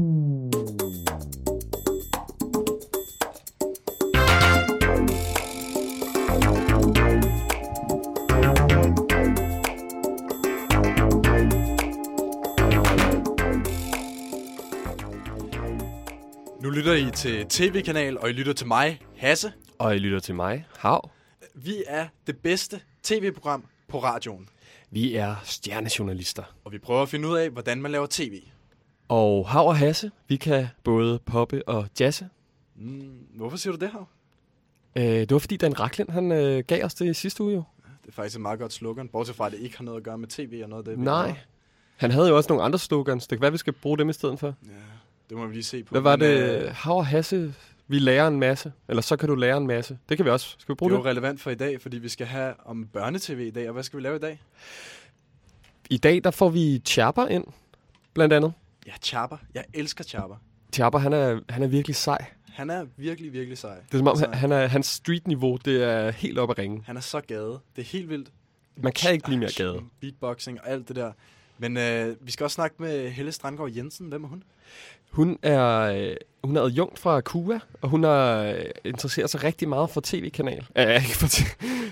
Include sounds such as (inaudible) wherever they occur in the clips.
Nu lytter I til TV-kanal, og I lytter til mig, Hasse. Og I lytter til mig, Hav. Vi er det bedste tv-program på radioen, Vi er stjernejournalister. og vi prøver at finde ud af, hvordan man laver tv. Og Hav og Hasse, vi kan både poppe og jazze. Mm, hvorfor siger du det her? Øh, det var fordi Dan Raklin, han øh, gav os det i sidste uge jo. Det er faktisk et meget godt slogan, bortset fra, at det ikke har noget at gøre med tv og noget af det. Nej. Han havde jo også nogle andre slogans. Det kan være, vi skal bruge dem i stedet for. Ja, det må vi lige se på. Hvad var Men, det? øh, Hav og Hasse, vi lærer en masse. Eller så kan du lære en masse. Det kan vi også. Skal vi bruge det er det? jo relevant for i dag, fordi vi skal have om børnetv i dag. Og hvad skal vi lave i dag? I dag, der får vi Chapper ind, blandt andet. Ja, Chapper. Jeg elsker Chapper. Chapper, han er, han er virkelig sej. Han er virkelig, virkelig sej. Det er som om, Altså, han, han er, hans street-niveau, det er helt oppe at ringe. han er så gade. Det er helt vildt. Man kan ikke blive mere gade. Beatboxing og alt det der. Men øh, vi skal også snakke med Helle Strandgaard Jensen. Hvem er hun? Hun er, øh, hun er adjunkt fra KUA, og hun har øh, interesseret sig rigtig meget for tv-kanal. Ja, ikke for,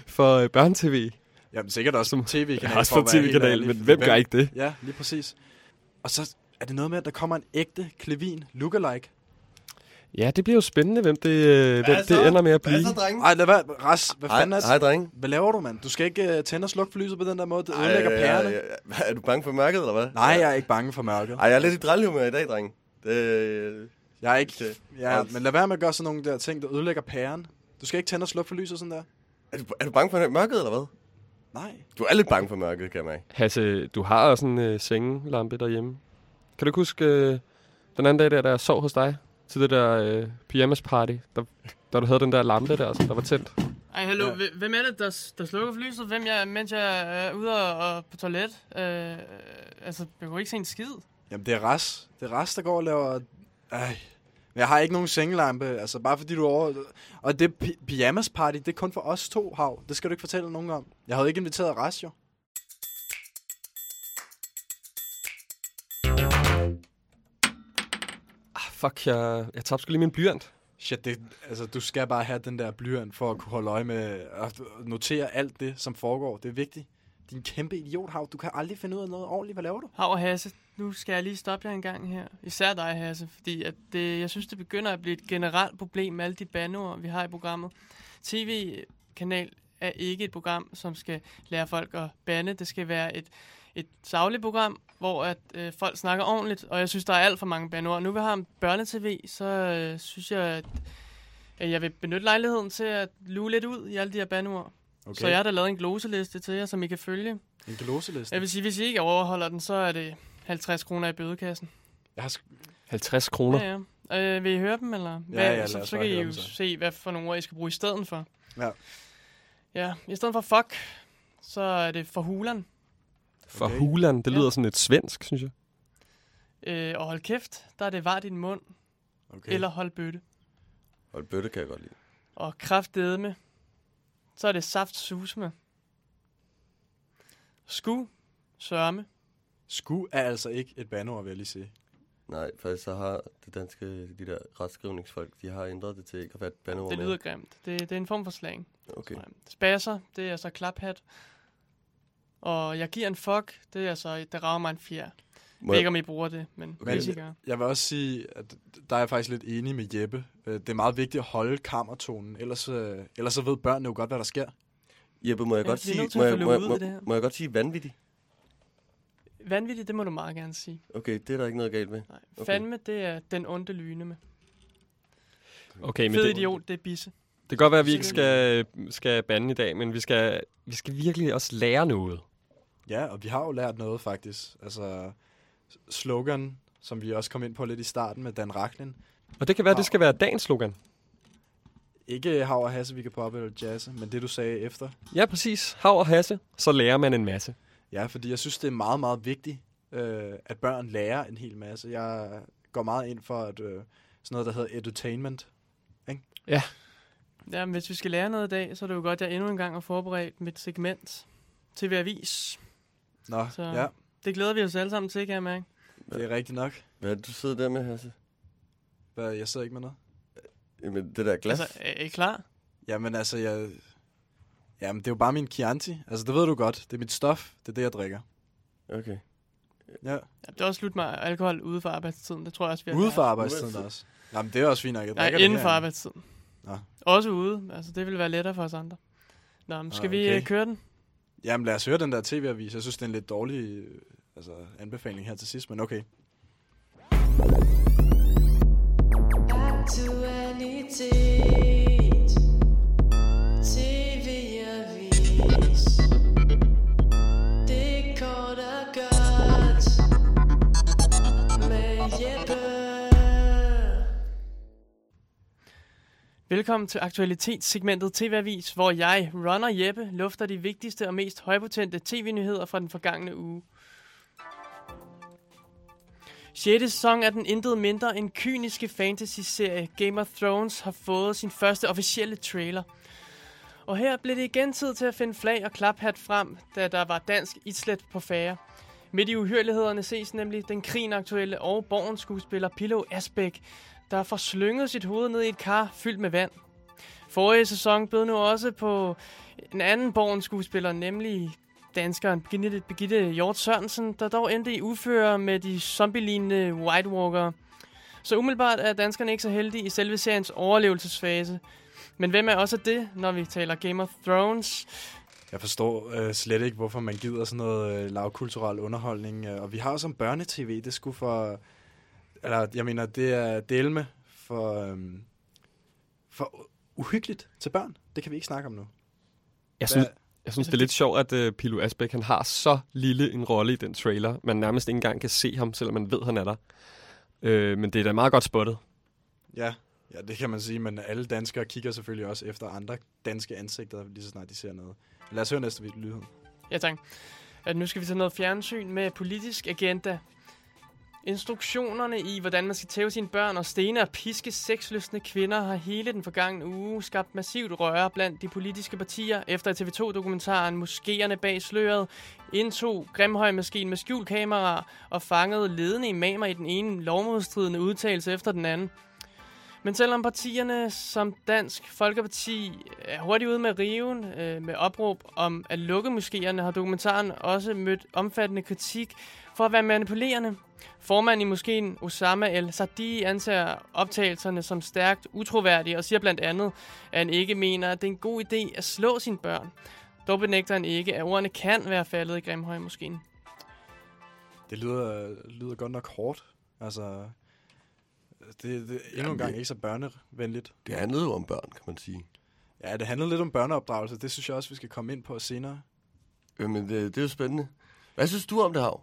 for øh, børnetv. Jamen sikkert også som tv-kanal. Også for tv-kanal, men hvem gør ikke det? Ja, lige præcis. Og så er det noget med, at der kommer en ægte Klevin lookalike. Ja, det bliver jo spændende, hvem det, øh, hvem så? det ender med at blive. Hvad så, drenge? Ej, lad være. Ras, hvad Hej, fanden er det? hej, drenge. Hvad laver du, mand? Du skal ikke uh, tænde og slukke for lyset på den der måde. Det Ej, ødelægger pærerne. ja, ja. Er du bange for mørket, eller hvad? Nej, jeg er ikke bange for mørket. Ej, jeg er lidt i drillhumør i dag, drenge. Det, Jeg er ikke... Okay. Ja, men lad være med at gøre sådan nogle der ting, der ødelægger pæren. Du skal ikke tænde og slukke for lyset sådan der. er, du, er du bange for mørket, eller hvad? Nej. Du er lidt bange for mørket, kan jeg mærke. Hasse, du har også en øh, sengelampe derhjemme. Kan du ikke huske øh, den anden dag, der, da jeg sov hos dig? Til det der øh, pyjamas party, der, da du havde den der lampe der, som der var tændt. Ej, hallo, Ja. hvem er det, der, der slukker for lyset, hvem jeg, mens jeg er ude og, og på toilet? Øh, altså, jeg kunne ikke se en skid. Jamen, det er Ras. Det er Ras, der går og laver... Ej. Men jeg har ikke nogen sengelampe, altså bare fordi du er over... Og det pyjamas party, det er kun for os to, Hav. Det skal du ikke fortælle nogen om. Jeg havde ikke inviteret Ras, jo. Fuck, jeg, jeg tabte sgu lige min blyant. Shit, det, altså, du skal bare have den der blyant for at kunne holde øje med at notere alt det, som foregår. Det er vigtigt. Din kæmpe idiot, Hav. Du kan aldrig finde ud af noget ordentligt. Hvad laver du? Hav og Hasse, nu skal jeg lige stoppe jer en gang her. Især dig, Hasse, fordi at det, jeg synes, det begynder at blive et generelt problem med alle de bandeord, vi har i programmet. TV-kanal er ikke et program, som skal lære folk at bande. Det skal være et, et savligt program, hvor at, øh, folk snakker ordentligt, og jeg synes, der er alt for mange bandeord. Nu vi har en børnetv, så øh, synes jeg, at, at jeg vil benytte lejligheden til at luge lidt ud i alle de her bandeord. Okay. Så jeg har da lavet en gloseliste til jer, som I kan følge. En gloseliste. Jeg vil sige, hvis I ikke overholder den, så er det 50 kroner i bødekassen. Jeg har sk- 50 kroner. Ja, ja. Øh, vil I høre dem, eller? Ja, ja, lad så, så kan I jo dem så. se, hvad for nogle ord, I skal bruge i stedet for. Ja. Ja, i stedet for fuck, så er det for hulan. For Okay. Hulan, det Ja. lyder sådan lidt svensk, synes jeg. Øh, og hold kæft, der er det var din mund, Okay. eller hold bøtte. Et bøtte kan jeg godt lide. Og kraftedeme, så er det saft susme. Sku, sørme. Sku er altså ikke et bandeord, vil jeg lige sige. Nej, faktisk så har det danske, de der retskrivningsfolk, de har ændret det til ikke at være et bandeord Det mere. lyder grimt. Det, det er en form for slang. Okay. Spasser, det er så klaphat. Og jeg giver en fuck, det er så, der rager mig en fjer. Må Jeg ved jeg, ikke, om I bruger det, men Men- hvis I gør. Jeg vil også sige, at der er jeg faktisk lidt enig med Jeppe. Øh, Det er meget vigtigt at holde kammertonen, ellers, øh, ellers så ved børnene jo godt, hvad der sker. Jeppe, må jeg Ja, godt er sige, må jeg, må, jeg, ud må, det må jeg godt sige vanvittig? Vanvittigt, det må du meget gerne sige. Okay, det er der ikke noget galt med. Nej. Okay. Okay. Fandme, det er den onde lyne med. Okay, men Fed det, idiot, det er bisse. det kan godt være, at vi ikke skal, skal bande i dag, men vi skal, vi skal virkelig også lære noget. Ja, og vi har jo lært noget faktisk. Altså, slogan, som vi også kom ind på lidt i starten med Dan Raklin. Og det kan være, at det skal være dagens slogan. Ikke hav og hasse, vi kan poppe eller jazze, men det du sagde efter. Ja, præcis. Hav og Hasse, så lærer man en masse. Ja, fordi jeg synes, det er meget, meget vigtigt, øh, at børn lærer en hel masse. Jeg går meget ind for at, øh, sådan noget, der hedder edutainment. Ja, men hvis vi skal lære noget i dag, så er det jo godt, at jeg endnu en gang har forberedt mit segment til Avis. Nå, Så- ja. Det glæder vi os alle sammen til, kan jeg mærke. Det er rigtigt nok. Hvad er det, du sidder der med, Hasse? Hvad, jeg sidder ikke med noget. Jamen, det der glas. Altså, er I klar? Jamen altså, jeg... Jamen, det er jo bare min Chianti. Altså, det ved du godt. Det er mit stof. Det er det, jeg drikker. Okay. Ja. Ja, det er også slut med alkohol ude for arbejdstiden. Det tror jeg også, vi har Ude for arbejdstiden Ude- også. Jamen, det er også fint nok. Jeg Nej, drikker det inden for arbejdstiden. Nå. Også ude. Altså, det vil være lettere for os andre. Nå, men skal vi okay. øh, køre den? Jamen, lad os høre den der tv-avis. Jeg synes, det er en lidt dårlig øh, altså, anbefaling her til sidst, men okay. Aktualitet Velkommen til aktualitetssegmentet TV-avis, hvor jeg, Runner Jeppe, lufter de vigtigste og mest højpotente tv-nyheder fra den forgangne uge. 6. sæson af den intet mindre end kyniske fantasy-serie Game of Thrones har fået sin første officielle trailer. Og her blev det igen tid til at finde flag og klaphat frem, da der var dansk islet på færre. Midt i uhyrlighederne ses nemlig den krigenaktuelle og borgens skuespiller Pilo Asbæk, der får slynget sit hoved ned i et kar fyldt med vand. Forrige sæson bød nu også på en anden borgens skuespiller, nemlig danskeren Birgitte, Birgitte Hjort Sørensen, der dog endte i ufører med de zombielignende White Walker. Så umiddelbart er danskerne ikke så heldige i selve seriens overlevelsesfase. Men hvem er også det, når vi taler Game of Thrones? Jeg forstår øh, slet ikke, hvorfor man gider sådan noget øh, lavkulturel underholdning. Øh, og vi har jo som børnetv, det skulle for... Eller, jeg mener, det er delme for... Øh, for uhyggeligt til børn. Det kan vi ikke snakke om nu. Jeg synes, jeg synes det er lidt sjovt, at uh, Pilo Asbæk han har så lille en rolle i den trailer, man nærmest ikke engang kan se ham, selvom man ved, han er der. Øh, men det er da meget godt spottet. Ja, ja, det kan man sige, men alle danskere kigger selvfølgelig også efter andre danske ansigter, lige så snart de ser noget. Lad os høre næste lydhed. Ja, tak. At nu skal vi til noget fjernsyn med politisk agenda. Instruktionerne i, hvordan man skal tæve sine børn og stene og piske sexløsne kvinder, har hele den forgangne uge skabt massivt røre blandt de politiske partier, efter at TV2-dokumentaren Moskéerne bag sløret indtog Grimhøj-maskinen med skjult kamera og fangede ledende imamer i den ene lovmodstridende udtalelse efter den anden. Men selvom partierne som Dansk Folkeparti er hurtigt ude med riven øh, med opråb om at lukke moskéerne, har dokumentaren også mødt omfattende kritik for at være manipulerende. Formanden i moskeen, Osama El Sadi, anser optagelserne som stærkt utroværdige og siger blandt andet, at han ikke mener, at det er en god idé at slå sine børn. Dog benægter han ikke, at ordene kan være faldet i Grimhøj moskeen. Det lyder, lyder godt nok hårdt. Altså, det, det er endnu en gang ikke så børnevenligt. Det handlede jo om børn, kan man sige. Ja, det handler lidt om børneopdragelse. Det synes jeg også, vi skal komme ind på senere. Jamen, det, det er jo spændende. Hvad synes du om det, Hav?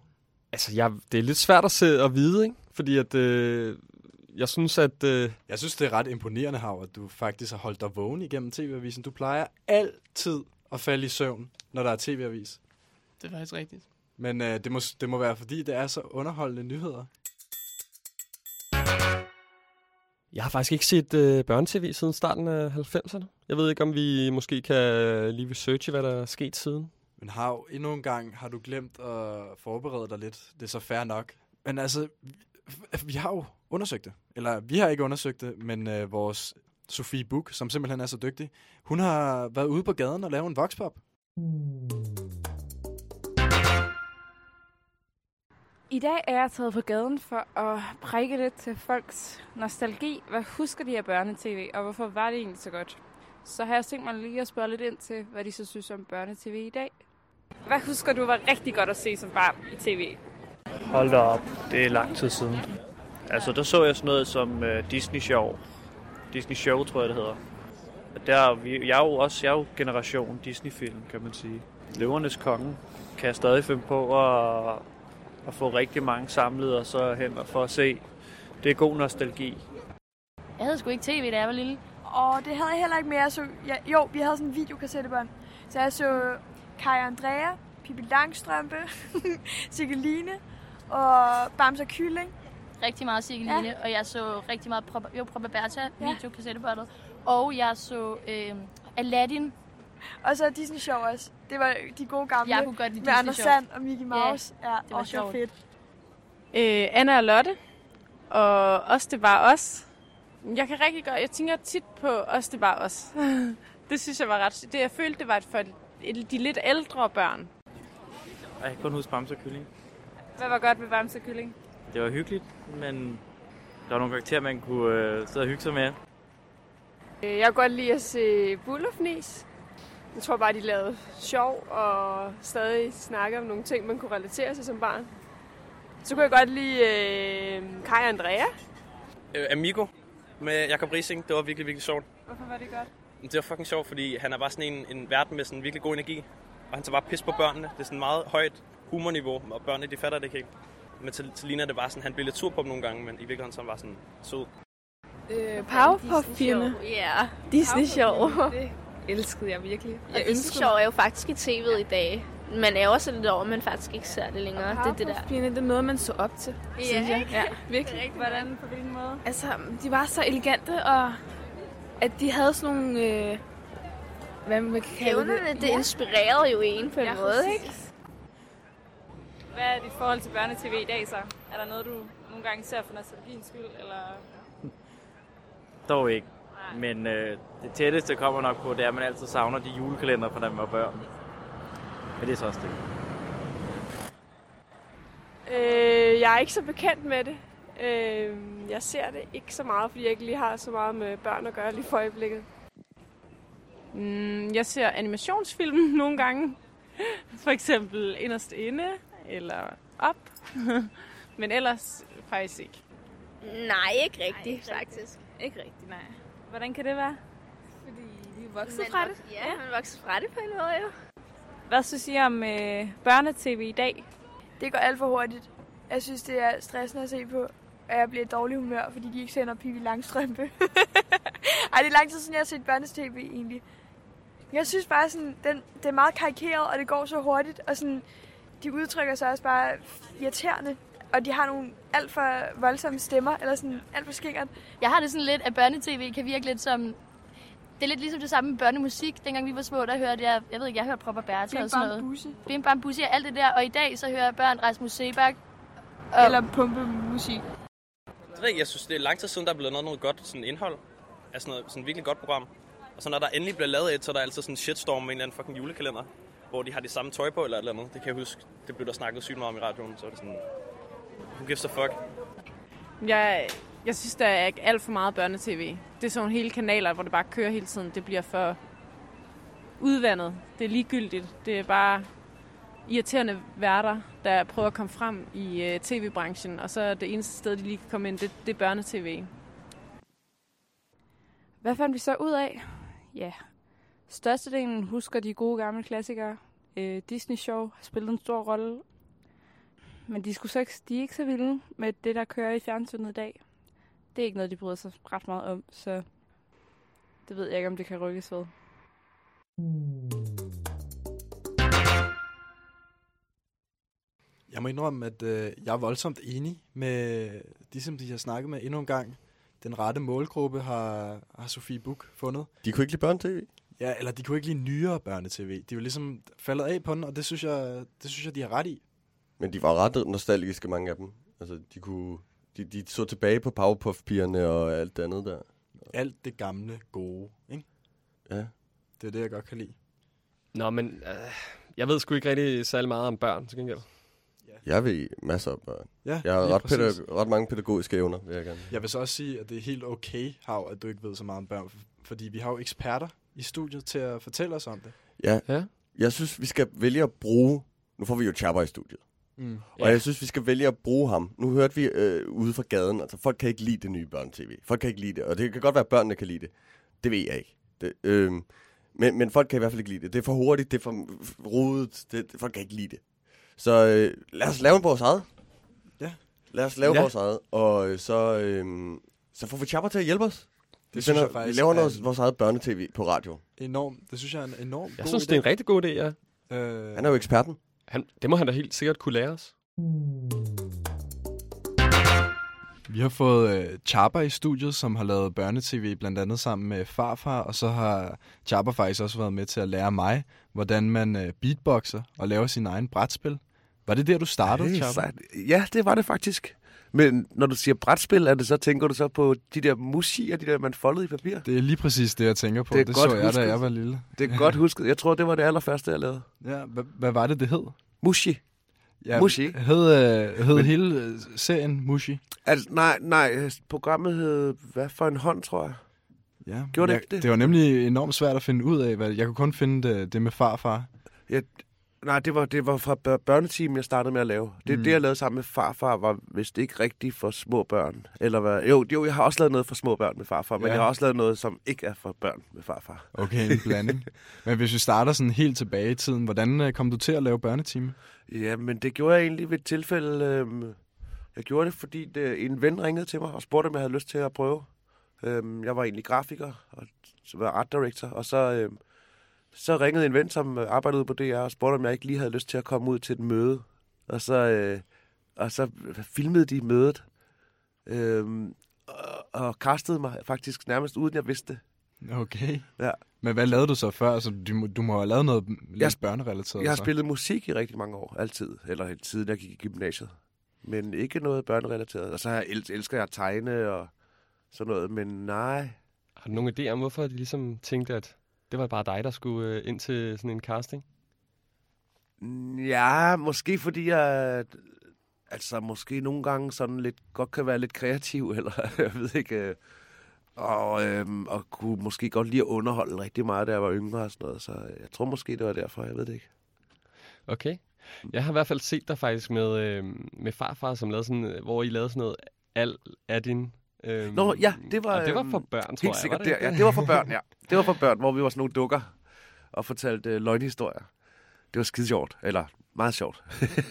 Altså, jeg, det er lidt svært at se og vide, ikke? Fordi at, øh, jeg synes, at... Øh, Jeg synes, det er ret imponerende, Hav, at du faktisk har holdt dig vågen igennem tv-avisen. Du plejer altid at falde i søvn, når der er tv-avis. Det er faktisk rigtigt. Men øh, det, må, det må være, fordi det er så underholdende nyheder. jeg har faktisk ikke set øh, børnetv siden starten af 90'erne. Jeg ved ikke, om vi måske kan øh, lige researche, hvad der er sket siden. Men har endnu en gang har du glemt at forberede dig lidt. Det er så fair nok. Men altså, vi, vi har jo undersøgt det. Eller, vi har ikke undersøgt det, men øh, vores Sofie Buk, som simpelthen er så dygtig, hun har været ude på gaden og lavet en voxpop. I dag er jeg taget på gaden for at prikke lidt til folks nostalgi. Hvad husker de af børnetv, og hvorfor var det egentlig så godt? Så har jeg tænkt mig lige at spørge lidt ind til, hvad de så synes om børnetv i dag. Hvad husker du var rigtig godt at se som barn i tv? Hold da op, det er lang tid siden. Altså, der så jeg sådan noget som uh, Disney Show. Disney Show, tror jeg, det hedder. Der, er vi, jeg er jo også jeg er jo generation Disney-film, kan man sige. Løvernes Konge kan jeg stadig finde på at, at få rigtig mange samlet og så hen og for at se. Det er god nostalgi. Jeg havde sgu ikke tv, da jeg var lille. Og det havde jeg heller ikke mere. Så, ja, jo, vi havde sådan en videokassettebånd. Så jeg så Kai Andrea, Pippi Langstrømpe, (laughs) Siggeline og Bamse Kylling. Rigtig meget Siggeline, ja. og jeg så rigtig meget Pro, jo, Pro Berta Ja. videokassettebåndet. Og jeg så øh, Aladdin. Og så Disney Show også. Det var de gode gamle. Jeg kunne godt lide med Disney Anders Show. Sand og Mickey Mouse. Ja, det var og det var sjovt. fedt. Øh, Anna og Lotte. Og Os, det var os. Jeg kan rigtig godt, jeg tænker tit på Os, det var os. (laughs) det synes jeg var ret, det jeg følte, det var for de lidt ældre børn. Jeg kan kun huske Bamse og Kylling. Hvad var godt ved Bamse og Kylling? Det var hyggeligt, men der var nogle karakterer, man kunne øh, sidde og hygge sig med. Øh, Jeg kan godt lide at se Bullerfnis. Jeg tror bare, de lavede sjov og stadig snakke om nogle ting, man kunne relatere til som barn. Så kunne jeg godt lide øh, Kai og Andrea. Øh, Amigo med Jacob Rising, det var virkelig, virkelig sjovt. Hvorfor var det godt? Det var fucking sjovt, fordi han er bare sådan en, en verden med sådan virkelig god energi. Og han tager bare pis på børnene. Det er sådan meget højt humorniveau, og børnene de fatter det ikke helt. Men til, til Lina er det bare sådan, han bliver lidt sur på dem nogle gange, men i virkeligheden så han bare sådan sød. Øh, Powerpuff-pigerne. Ja, Disney Show. Det elskede jeg virkelig. Og Disney Show er jo faktisk i tv'et i dag. Man er også lidt over, at man faktisk ikke ser det længere. Det er det der. Pigerne, det er noget, man så op til, Ja, synes jeg. ikke? Ja, Det er virkelig. rigtigt. Hvordan? På hvilken måde? Altså, de var så elegante, og at de havde sådan nogle... Øh, hvad man kan kalde Evnerne, det inspirerede jo en på en Ja, måde, præcis. ikke? Hvad er dit forhold til børnetv i dag så? Er der noget, du nogle gange ser for nostalgiens skyld, eller... Dog ikke. Men øh, det tætteste kommer nok på, det er, at man altid savner de julekalender fra da man var børn. Men det er så også det. Øh, jeg er ikke så bekendt med det. Øh, jeg ser det ikke så meget, fordi jeg ikke lige har så meget med børn at gøre lige for øjeblikket. Mm, jeg ser animationsfilm (laughs) nogle gange. For eksempel Inderst Inde, eller Op. (laughs) Men ellers faktisk ikke. Nej, ikke rigtigt, faktisk. Ikke rigtigt, nej. Hvordan kan det være? Fordi vi er vokset man fra det. Ja, man vokser fra det på en måde, jo. Hvad synes I om øh, børnetv i dag? Det går alt for hurtigt. Jeg synes, det er stressende at se på, at jeg bliver i dårlig humør, fordi de ikke sender Pippi Langstrømpe. (laughs) Ej, det er lang tid siden, jeg har set børnetv egentlig. Jeg synes bare, sådan, den, det er meget karikeret, og det går så hurtigt, og sådan, de udtrykker sig også bare irriterende. Og de har nogle alt for voldsomme stemmer, eller sådan alt for skingert. Jeg har det sådan lidt, at børnetv kan virke lidt som... Det er lidt ligesom det samme med børnemusik. Dengang vi var små, der hørte jeg... Jeg ved ikke, jeg hørte Prop og Bertha og sådan noget. Busse. Bim Bam Busse og alt det der. Og i dag så hører børn Rasmus Sebak. Eller pumpemusik. Det ved jeg, ikke, jeg synes, det er lang tid siden, der er blevet noget, noget godt sådan indhold. Altså noget sådan virkelig godt program. Og så når der endelig bliver lavet et, så er der altid sådan en shitstorm med en eller anden fucking julekalender. Hvor de har det samme tøj på eller et eller andet. Det kan jeg huske. Det blev der snakket sygt meget om i radioen. Så er det sådan... Who gives a fuck? Jeg, jeg synes, der er alt for meget børnetv. Det er sådan hele kanaler, hvor det bare kører hele tiden. Det bliver for udvandet. Det er ligegyldigt. Det er bare irriterende værter, der prøver at komme frem i øh, tv-branchen. Og så er det eneste sted, de lige kan komme ind, det, det er børnetv. Hvad fandt vi så ud af? Ja, størstedelen husker de gode gamle klassikere. Øh, Disney Show har spillet en stor rolle. Men de, skulle så ikke, de er ikke så vilde med det, der kører i fjernsynet i dag. Det er ikke noget, de bryder sig ret meget om, så det ved jeg ikke, om det kan rykkes ved. Jeg må indrømme, at øh, jeg er voldsomt enig med de, som de har snakket med endnu en gang. Den rette målgruppe har, har Sofie Buk fundet. De kunne ikke lide børn-tv? Ja, eller de kunne ikke lide nyere børnetv. De var ligesom faldet af på den, og det synes jeg, det synes jeg de har ret i. Men de var ret nostalgiske, mange af dem. Altså, de kunne... De, de så tilbage på Powerpuff-pigerne og alt det andet der. Alt det gamle gode, ikke? Ja. Det er det, jeg godt kan lide. Nå, men øh, jeg ved sgu ikke rigtig særlig meget om børn, til gengæld. Jeg ved masser af børn. Ja, jeg har ret, pædag- ret mange pædagogiske evner, vil jeg gerne. Jeg vil så også sige, at det er helt okay, Hav, at du ikke ved så meget om børn, fordi vi har jo eksperter i studiet til at fortælle os om det. Ja. ja. Jeg synes, vi skal vælge at bruge... Nu får vi jo Chapper i studiet. Mm. Og Ja. jeg synes, vi skal vælge at bruge ham. Nu hørte vi øh, ude fra gaden, altså folk kan ikke lide det nye børn-tv. Folk kan ikke lide det, og det kan godt være, at børnene kan lide det. Det ved jeg ikke. Det, øh, men, men folk kan i hvert fald ikke lide det. Det er for hurtigt, det er for rodet, det, det, folk kan ikke lide det. Så øh, lad os lave vores eget. Ja. Lad os lave Ja. vores eget, og øh, så, øh, så får vi Chapper til at hjælpe os. Vi, synes jeg vi faktisk laver er noget, vores eget børnetv på radio. Enorm. Det synes jeg er en enorm Jeg god synes, idé. det er en rigtig god idé, ja. Øh, Han er jo eksperten. Han, det må han da helt sikkert kunne lære os. Vi har fået øh, Chapper i studiet, som har lavet børnetv blandt andet sammen med farfar, og så har Chapper faktisk også været med til at lære mig, hvordan man øh, beatboxer og laver sin egen brætspil. Var det der, du startede, Hey. Ja, det var det faktisk. Men når du siger brætspil, er det så, tænker du så på de der musier, de der, man foldede i papir? Det er lige præcis det, jeg tænker på. Det er Det, godt så jeg, husket. da jeg var lille. Det er godt husket. Jeg tror, det var det allerførste, jeg lavede. Ja, hvad, hvad var det, det hed? Mushi. Ja, Mushi. Hed, øh, hed Men- hele øh, serien Mushi? Altså, nej, nej, øh, programmet hed Hvad for en hånd, tror jeg. Ja. Gjorde det jeg, ikke det? Det var nemlig enormt svært at finde ud af. Hvad, jeg kunne kun finde det, det med farfar. Ja, nej, det var, det var fra bør- børneteam, jeg startede med at lave. Det, Mm. det, jeg lavede sammen med farfar, var vist ikke rigtigt for små børn. Eller hvad? Jo, jo, jeg har også lavet noget for små børn med farfar, men Ja. jeg har også lavet noget, som ikke er for børn med farfar. Okay, en blanding. (laughs) Men hvis vi starter sådan helt tilbage i tiden, hvordan øh, kom du til at lave børnetime? Ja, men det gjorde jeg egentlig ved et tilfælde. Øhm, jeg gjorde det, fordi det, en ven ringede til mig og spurgte, om jeg havde lyst til at prøve. Øhm, jeg var egentlig grafiker og så var art director, og så, øhm, så ringede en ven, som øh, arbejdede på DR, og spurgte, om jeg ikke lige havde lyst til at komme ud til et møde. Og så, øh, og så filmede de mødet, øhm, og, og kastede mig faktisk nærmest uden jeg vidste det. Okay. Ja. Men hvad lavede du så før? Altså, du, må- du må have lavet noget lidt Jeg- børnerelateret. Jeg har så. spillet musik i rigtig mange år, altid. Eller helt siden jeg gik i gymnasiet. Men ikke noget børnerelateret. Og så har jeg el- elsker jeg at tegne og sådan noget, men nej. Har du nogen idé om, hvorfor de ligesom tænkte, at det var bare dig, der skulle øh, ind til sådan en casting? Ja, måske fordi jeg... Altså, måske nogle gange sådan lidt, godt kan være lidt kreativ, (laughs) eller jeg ved ikke... øh, Og, øhm, og kunne måske godt lide at underholde rigtig meget, da jeg var yngre og sådan noget. Så jeg tror måske, det var derfor, jeg ved det ikke. Okay. Jeg har i hvert fald set dig faktisk med, øh, med farfar, som lavede sådan, øh, hvor I lavede sådan noget al af din... Øh, Nå, ja, det var... Og det var øhm, for børn, tror helt jeg. sikkert var der. ikke Ja, det var for børn, ja. Det var for børn, hvor vi var sådan nogle dukker og fortalte øh, løgnhistorier. Det var skide sjovt, eller meget sjovt.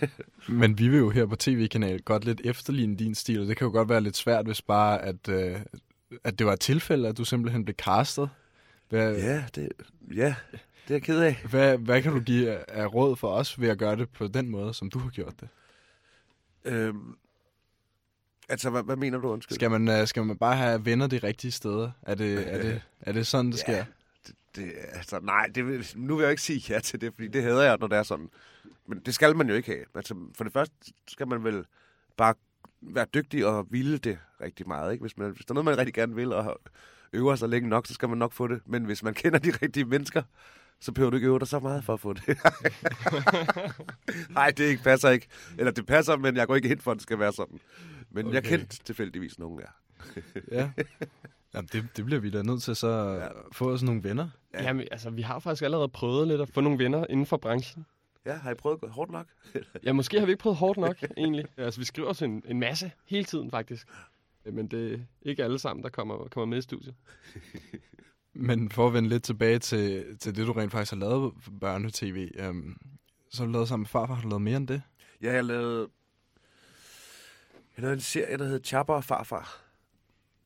(laughs) Men vi vil jo her på tv-kanal godt lidt efterligne din stil, og det kan jo godt være lidt svært, hvis bare, at, øh, at det var et tilfælde, at du simpelthen blev castet. Hvad, Ja, det, ja, det er jeg ked af. Hvad, hvad kan du give af råd for os ved at gøre det på den måde, som du har gjort det? Øhm, altså, hvad, hvad mener du, undskyld? Skal man, øh, skal man bare have venner de rigtige steder? Er det, er det, er det sådan, det sker? Ja, det, det, altså, nej, det nu vil jeg ikke sige ja til det, fordi det hader jeg, når det er sådan. Men det skal man jo ikke have. Altså, for det første skal man vel bare være dygtig og ville det rigtig meget. Ikke? Hvis, man, hvis der er noget, man rigtig gerne vil, og øver sig længe nok, så skal man nok få det. Men hvis man kender de rigtige mennesker, så behøver du ikke øve dig så meget for at få det. (laughs) (laughs) Nej, det ikke passer ikke. Eller det passer, men jeg går ikke ind for, at det skal være sådan. Men okay. jeg kendte tilfældigvis nogen, ja. (laughs) Ja. Jamen, det, det bliver vi da nødt til så at få os nogle venner. Ja. Jamen, altså, vi har faktisk allerede prøvet lidt at få nogle venner inden for branchen. Ja, har I prøvet at gå hårdt nok? Ja, måske har vi ikke prøvet hårdt nok, (laughs) egentlig. Altså, vi skriver os en, en masse hele tiden, faktisk. Men det er ikke alle sammen, der kommer, kommer med i studiet. (laughs) Men for at vende lidt tilbage til, til det, du rent faktisk har lavet for børnetv, øhm, så har du lavet sammen med farfar. Har du lavet mere end det? Ja, jeg lavede, jeg lavede en serie, der hed Chapper og Farfar.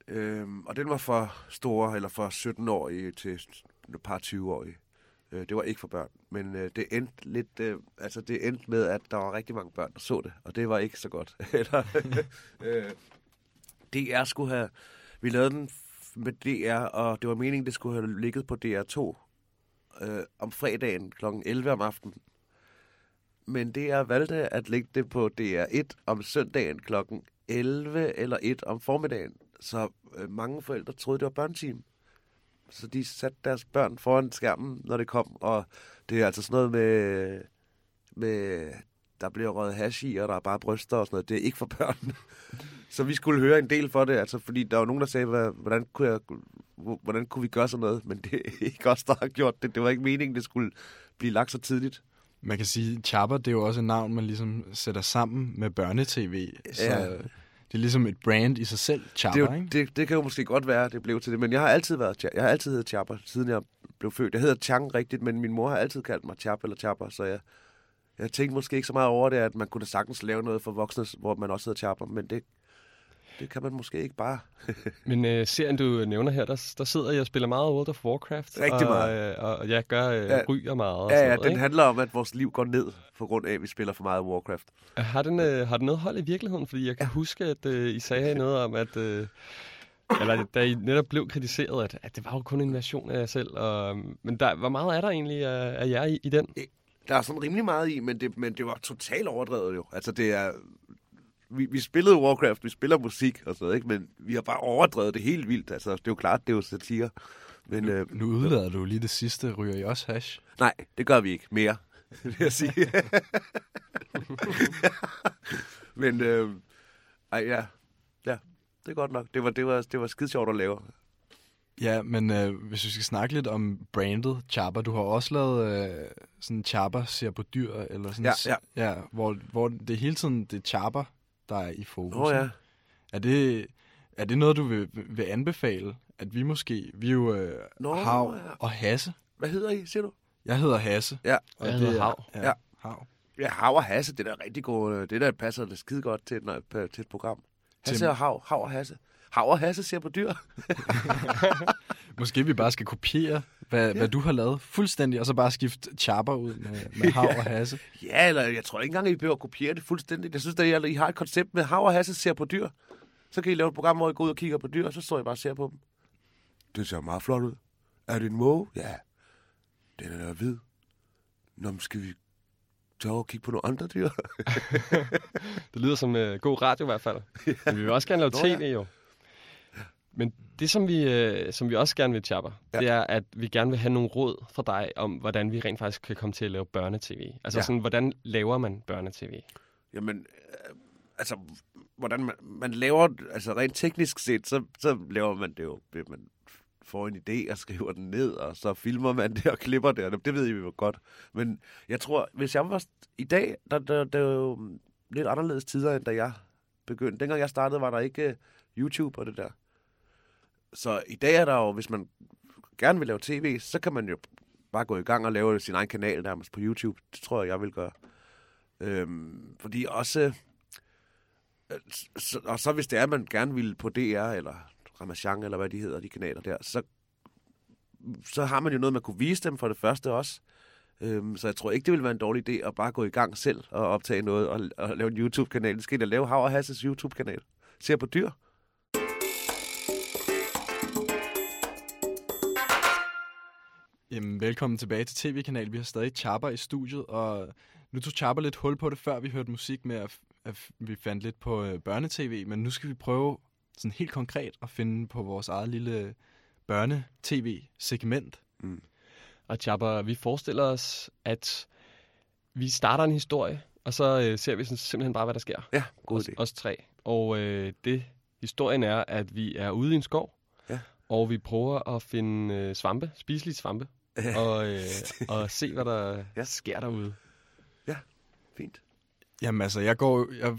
Øhm, og den var for store, eller for 17-årige til et par 20-årige. Øh, det var ikke for børn, men øh, det endte lidt, øh, altså det endte med, at der var rigtig mange børn, der så det, og det var ikke så godt. (laughs) eller, øh, DR skulle have, vi lavede den med DR, og det var meningen, det skulle have ligget på DR2 øh, om fredagen kl. 11 om aftenen. Men det er valgte at lægge det på DR1 om søndagen kl. 11 eller 1 om formiddagen. Så øh, mange forældre troede, det var børnetime. Så de satte deres børn foran skærmen, når det kom. Og det er altså sådan noget med, med der bliver røget hash i, og der er bare bryster og sådan noget. Det er ikke for børn. (laughs) så vi skulle høre en del for det, altså, fordi der var nogen, der sagde, hvordan kunne, jeg, hvordan kunne vi gøre sådan noget? Men det er ikke os, der har gjort det. Det var ikke meningen, det skulle blive lagt så tidligt. Man kan sige, Chapper, det er jo også et navn, man ligesom sætter sammen med børnetv. Så Ja. det er ligesom et brand i sig selv, Chapper, det, jo- ikke? det, det kan jo måske godt være, det blev til det, men jeg har altid været, jeg har altid heddet Chapper, siden jeg blev født. Jeg hedder Chang rigtigt, men min mor har altid kaldt mig Chap eller Chapper, så jeg, jeg tænkte måske ikke så meget over det, at man kunne da sagtens lave noget for voksne, hvor man også hedder Chapper, men det, det kan man måske ikke bare. (laughs) Men øh, serien, du nævner her, der, der sidder jeg og spiller meget World of Warcraft. Rigtig og, meget. Øh, og jeg gør øh, Ja. ryger meget. Og ja, sådan ja, noget, den ikke? handler om, at vores liv går ned, på grund af, at vi spiller for meget Warcraft. Har den, øh, har den noget hold i virkeligheden? Fordi jeg kan ja. huske, at øh, I sagde noget om, at... Øh, eller da I netop blev kritiseret, at, at det var jo kun en version af jer selv. Og, men der, hvor meget er der egentlig af, af jer i, i den? der er sådan rimelig meget i, men det, men det var totalt overdrevet jo. Altså det er... Vi, vi spillede Warcraft, vi spiller musik og sådan noget, ikke? men vi har bare overdrevet det helt vildt. Altså, det er jo klart, det er jo satire. Men, Nu, øh, nu udlader du lige det sidste. Ryger I også hash? Nej, det gør vi ikke mere, (laughs) vil jeg sige. (laughs) men, øh, ej, ja. ja, det er godt nok. Det var, det var, det var skide sjovt at lave. Ja, men øh, hvis vi skal snakke lidt om brandet Chapa, du har også lavet øh, sådan Chapa ser på dyr, eller sådan, Ja, ja. ja hvor, hvor det hele tiden det er Chapa, der er i fokus. Åh, ja. Er det, er det noget, du vil, vil anbefale, at vi måske, vi er jo øh, Nå, Hav ja. og Hasse. Hvad hedder I, siger du? Jeg hedder Hasse. Ja. Og Jeg det hedder er- Hav. Ja, Ja. Hav. Ja, Hav og Hasse, det er da rigtig godt. Det der passer det skide godt til, et- til et program. Hasse Til- og Hav, Hav og Hasse. Hav og Hasse ser på dyr. (laughs) Måske vi bare skal kopiere, hvad, ja. hvad du har lavet fuldstændig, og så bare skifte Chapa ud med, med Hav og (laughs) Hasse. Ja, eller jeg tror ikke engang, I behøver at kopiere det fuldstændigt. Jeg synes, at I har et koncept med Hav og Hasse ser på dyr. Så kan I lave et program, hvor I går ud og kigger på dyr, og så står I bare og ser på dem. Det ser meget flot ud. Er det en måge? Ja. Den er da hvid. Nå, men skal vi tage over og kigge på nogle andre dyr? (laughs) Det lyder som uh, god radio i hvert fald. (laughs) Men vi vil også gerne lave Nå, ja. tv jo. Men det, som vi, øh, som vi også gerne vil, Chapper, ja. det er, at vi gerne vil have nogle råd fra dig om, hvordan vi rent faktisk kan komme til at lave børnetv. Altså Ja. sådan, hvordan laver man børnetv? Jamen, øh, altså, hvordan man, man laver, altså rent teknisk set, så, så laver man det jo, man får en idé og skriver den ned, og så filmer man det og klipper det, og det ved I jo godt. Men jeg tror, hvis jeg var i dag, der, der, der er jo lidt anderledes tider, end da jeg begyndte. Dengang jeg startede, var der ikke øh, YouTube og det der. Så i dag er der jo, hvis man gerne vil lave tv, så kan man jo bare gå i gang og lave sin egen kanal nærmest på YouTube. Det tror jeg, jeg vil gøre. Øhm, fordi også... Øh, så, og så hvis det er, at man gerne vil på DR, eller Ramachan, eller hvad de hedder, de kanaler der, så, så har man jo noget, man kunne vise dem for det første også. Øhm, så jeg tror ikke, det ville være en dårlig idé at bare gå i gang selv og optage noget og, og lave en YouTube-kanal. Det skal jeg lave Hav og Hasses YouTube-kanal. Ser på dyr. Jamen, velkommen tilbage til TV-kanal. Vi har stadig Chapper i studiet, og nu tog Chapper lidt hul på det, før vi hørte musik med, at, at vi fandt lidt på øh, børnetv, men nu skal vi prøve sådan helt konkret at finde på vores eget lille børnetv-segment. Mm. Og Chapper, vi forestiller os, at vi starter en historie, og så øh, ser vi sådan, simpelthen bare, hvad der sker. Ja, god os, idé. os tre. Og øh, det, historien er, at vi er ude i en skov, Ja. og vi prøver at finde øh, svampe, spiselige svampe, (laughs) og, øh, og se, hvad der ja. sker derude. Fint. Jamen altså, jeg går, jeg,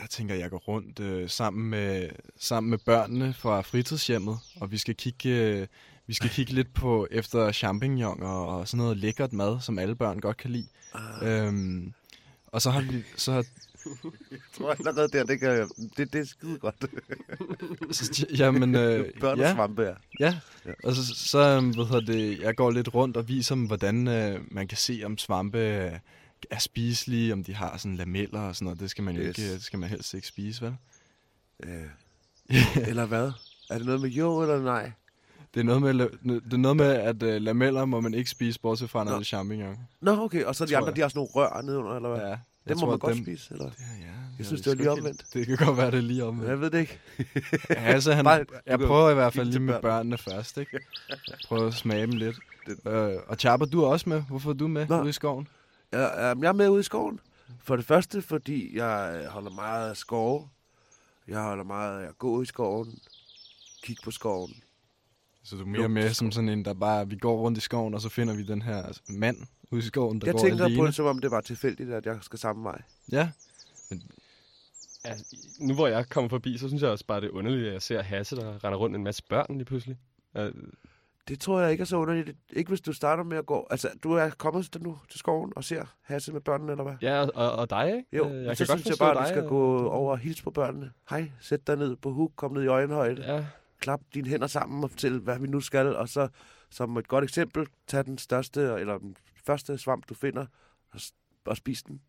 jeg tænker, jeg går rundt øh, sammen, med, sammen med børnene fra fritidshjemmet, og vi skal kigge, øh, vi skal kigge lidt på efter champignon og, og sådan noget lækkert mad, som alle børn godt kan lide. Ah. Øhm, og så har vi, så har, Jeg tror allerede der, det, kan, det, det er skide godt. Så, jamen, øh, Børn og ja. svampe, ja. Ja, og så, så øhm, hvad hedder det, jeg går lidt rundt og viser dem, hvordan øh, man kan se, om svampe øh, er spiselige, om de har sådan lameller og sådan noget. Det skal man Yes. ikke, det skal man helst ikke spise, vel? Øh, eller hvad? Er det noget med jo eller nej? Det er noget med, det er noget med at øh, lameller må man ikke spise, bortset fra, er champignon. Nå, okay. Og så de andre, jeg. de har sådan nogle rør nedenunder, eller hvad? Ja. Dem må man godt dem- spise, eller? Det, ja, Jeg synes, ved det var lige omvendt. Det kan godt være, det er lige omvendt. Jeg ved det ikke. altså, han, (laughs) Bare- jeg prøver i hvert fald lige med børn. børnene først, ikke? Prøver at smage dem lidt. (laughs) Øh, og Chapper, du er også med. Hvorfor er du med Nå. ude i skoven? Jeg, jeg er med ude i skoven. For det første, fordi jeg øh, holder meget af skove. Jeg holder meget af at gå i skoven. Kigge på skoven. Så du er mere med som sådan en, der bare, vi går rundt i skoven, og så finder vi den her altså, mand ude i skoven, der Jeg går tænker alene. på det, som om det var tilfældigt, at jeg skal samme vej. Ja. Altså, nu hvor jeg kommer forbi, så synes jeg også bare, det er underligt, at jeg ser Hasse, der render rundt med en masse børn lige pludselig. Øh, Det tror jeg ikke er så underligt. Ikke hvis du starter med at gå... Altså, du er kommet til nu til skoven og ser Hasse med børnene, eller hvad? Ja, og, og dig, ikke? Jo, Øh, jeg jeg så kan godt synes jeg forstå bare, at du skal og- gå over og hilse på børnene. Hej, sæt dig ned på huk, kom ned i øjenhøjde. Ja. Klap dine hænder sammen og fortæl, hvad vi nu skal. Og så, som et godt eksempel, tag den største, eller den første svamp, du finder, og, og spis den.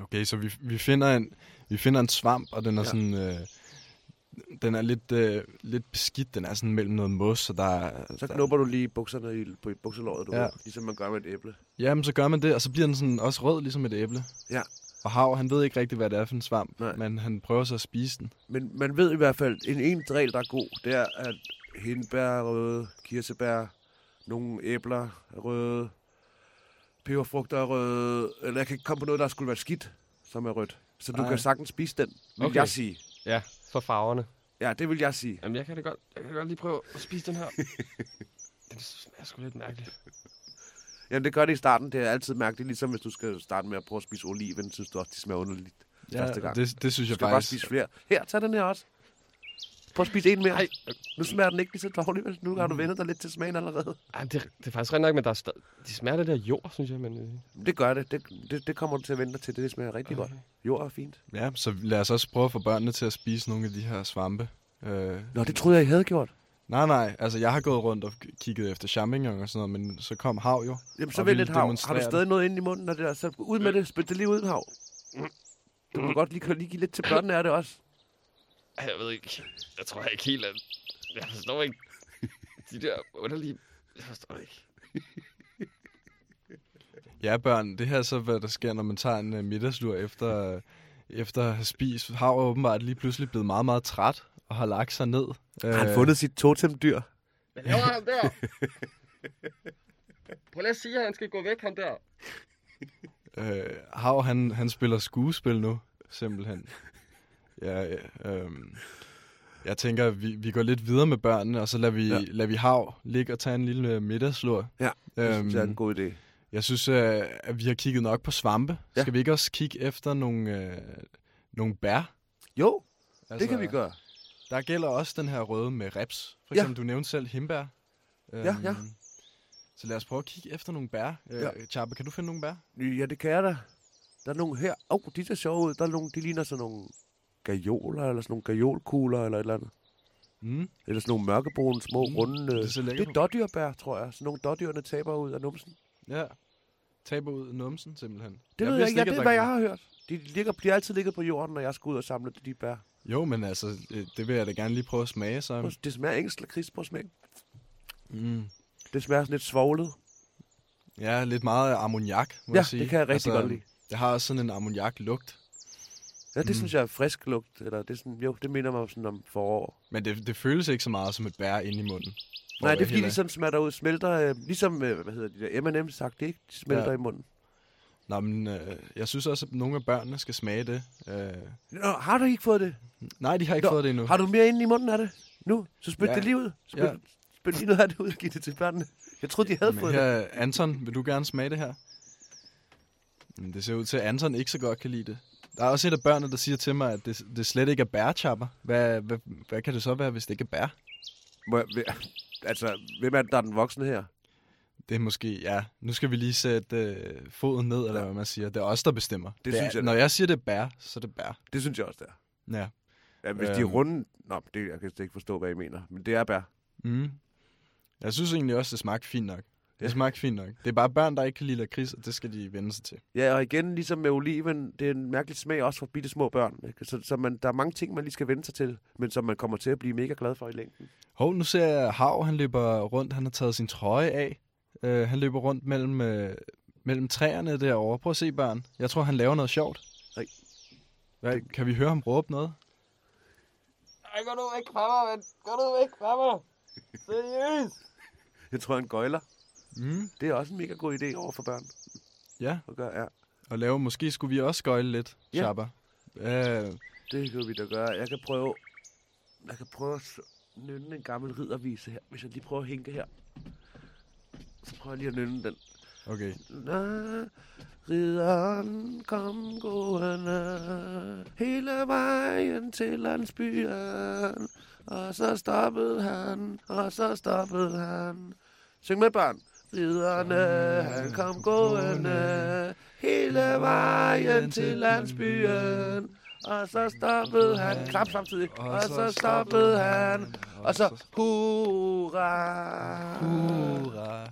Okay, så vi, vi, finder en, vi finder en svamp, og den er Ja. sådan... Øh, den er lidt, øh, lidt beskidt. Den er sådan mellem noget mos, og der er... Så der, knupper du lige bukserne i, på bukselåret, du Ja. ved, ligesom man gør med et æble. Jamen, så gør man det, og så bliver den sådan også rød, ligesom et æble. Ja. Og Hav, han ved ikke rigtig, hvad det er for en svamp, Nej. men han prøver så at spise den. Men man ved i hvert fald, en en regel, der er god, det er, at hindbær røde, kirsebær, nogle æbler er røde, peberfrugter er røde, eller jeg kan ikke komme på noget, der skulle være skidt, som er rødt. Så du Nej. kan sagtens spise den, vil Okay. jeg sige. Ja, for farverne. Ja, det vil jeg sige. Jamen, jeg kan da godt, jeg kan godt lige prøve at spise den her. den smager sgu lidt mærkeligt. Jamen, det gør det i starten. Det er altid mærkeligt, ligesom hvis du skal starte med at prøve at spise oliven, synes du også, de smager underligt Ja, første gang. det- det synes du jeg skal bare faktisk- spise flere. Her, tag den her også. Prøv at spise en mere. Ej. Nu smager den ikke lige så dårligt, vel? Nu har du vendt dig lidt til smagen allerede. Ej, det, det er faktisk rent nok, men der er stad, de smager lidt af jord, synes jeg. Men, øh, Det gør det. Det, det, det kommer du til at vente dig til. Det smager rigtig godt. Jord er fint. Ja, så lad os også prøve at få børnene til at spise nogle af de her svampe. Øh, Nå, det troede jeg, I havde gjort. Nej, nej. Altså, jeg har gået rundt og kigget efter champignon og sådan noget, men så kom hav jo. Jamen, så ville et hav. Har du det. stadig noget inde i munden? Og det der? Så ud med det. Spyt det lige ud, hav. Du kan godt lige, lige give lidt til børnene, er det også. Jeg ved ikke. Jeg tror ikke helt, at... Jeg forstår ikke. De der underlige... Jeg forstår det ikke. Ja, børn, det her er så, hvad der sker, når man tager en uh, middagslur efter, uh, efter at have spist. Hav er åbenbart lige pludselig blevet meget, meget træt og har lagt sig ned. Har han fundet sit totemdyr? Hvad laver han der? Prøv lige at sige, at han skal gå væk, ham der. Øh, Hav, han, han spiller skuespil nu, simpelthen. Ja, ja, øhm, jeg tænker, vi, vi går lidt videre med børnene, og så lader vi, ja. Ja. lader vi Hav ligge og tage en lille øh, middagslur. Ja, det synes jeg er en god idé. Jeg synes, øh, at vi har kigget nok på svampe. Ja. Ja. Skal vi ikke også kigge efter nogle, øh, nogle bær? Jo, det kan vi gøre. Der gælder også den her røde med reps. For Ja. eksempel, du nævnte selv himbær. Ja, ja. Så lad os prøve at kigge efter nogle bær. Øh, Ja. Chapa, kan du finde nogle bær? Ja, det kan jeg da. Der er nogle her. Åh, oh, de ser sjove ud. Der er nogle, de ligner sådan nogle gajoler, eller sådan nogle gajolkugler, eller et eller andet. Mm. Eller sådan nogle mørkebrune, små, mm, runde... det ser det er dårdyrbær, tror jeg. Sådan nogle dårdyrene taber ud af numsen. Ja. Taber ud af numsen, simpelthen. Det ved jeg ikke. Ja, det er, hvad jeg har hørt. De ligger, bliver altid ligget på jorden, når jeg skal ud og samle de bær. Jo, men altså, øh, det vil jeg da gerne lige prøve at smage, så. Det smager engelsk lakrids på smag. Mm. Det smager sådan lidt svoglet. Ja, lidt meget ammoniak, må Ja, jeg sige. det kan jeg rigtig godt lide. Det har også sådan en ammoniak-lugt. Ja, det Mm. synes jeg er frisk lugt. Eller det er sådan, jo, det minder mig sådan om forår. Men det, det føles ikke så meget som et bær inde i munden. Nej, det er fordi, de sådan smatter ud, smelter, øh, ligesom, øh, hvad hedder de der, M&M's sagt, det ikke? De smelter Ja. i munden. Nå, men øh, jeg synes også, at nogle af børnene skal smage det. Øh, Nå, har du ikke fået det? nej, de har ikke Nå, fået det endnu. Har du mere inde i munden af det? Nu? Så spyt Ja. det lige ud. Spyt, Ja. spyt lige noget af det ud og giv det til børnene. Jeg troede, de havde Men fået her, det. Anton, vil du gerne smage det her? Men det ser ud til, at Anton ikke så godt kan lide det. Der er også et af børnene, der siger til mig, at det, det slet ikke er bærchapper. Hvad, hvad, hvad kan det så være, hvis det ikke er bær? Må jeg, altså, hvem er det, der er den voksne her? Det er måske, ja. Nu skal vi lige sætte øh, foden ned, eller hvad man siger. Det er os, der bestemmer. Det er, synes jeg, Når det jeg siger, det er bær, så er det bær. Det synes jeg også, det er. Ja. Ja, hvis de er Øhm. runde... Nå, det, jeg kan slet ikke forstå, hvad I mener. Men det er bær. Mm. Jeg synes egentlig også, det smagte fint nok. Det Ja. smagte fint nok. Det er bare børn, der ikke kan lide lakrids, og det skal de vende sig til. Ja, og igen, ligesom med oliven, det er en mærkelig smag også for bitte små børn. Ikke? Så, så man, der er mange ting, man lige skal vende sig til, men som man kommer til at blive mega glad for i længden. Hov, nu ser jeg Hav, han løber rundt. Han har taget sin trøje af. Uh, han løber rundt mellem, uh, mellem træerne derovre. Prøv at se, børn. Jeg tror, han laver noget sjovt. Nej. Hvad, kan vi høre ham råbe noget? Ej, gå nu væk fra mig, mand. Gå nu væk fra mig. Seriøst. Jeg tror, han gøjler. Mm. Det er også en mega god idé over for børn. Ja. At gøre, ja. Og lave, måske skulle vi også gøjle lidt, Ja. Shabba. Uh, Det kan vi da gøre. Jeg kan prøve, jeg kan prøve at nynne en gammel riddervise her. Hvis jeg lige prøver at hænke her. Så prøver jeg lige at nynne den. okay. Na, ridderen kom gående hele vejen til landsbyen. Og så stoppede han, og så stoppede han. Syng med børn. Ridderne, han kom gående hele vejen til landsbyen. Og så stoppede han, klap samtidig, og så stoppede han, og så hurra. Hurra.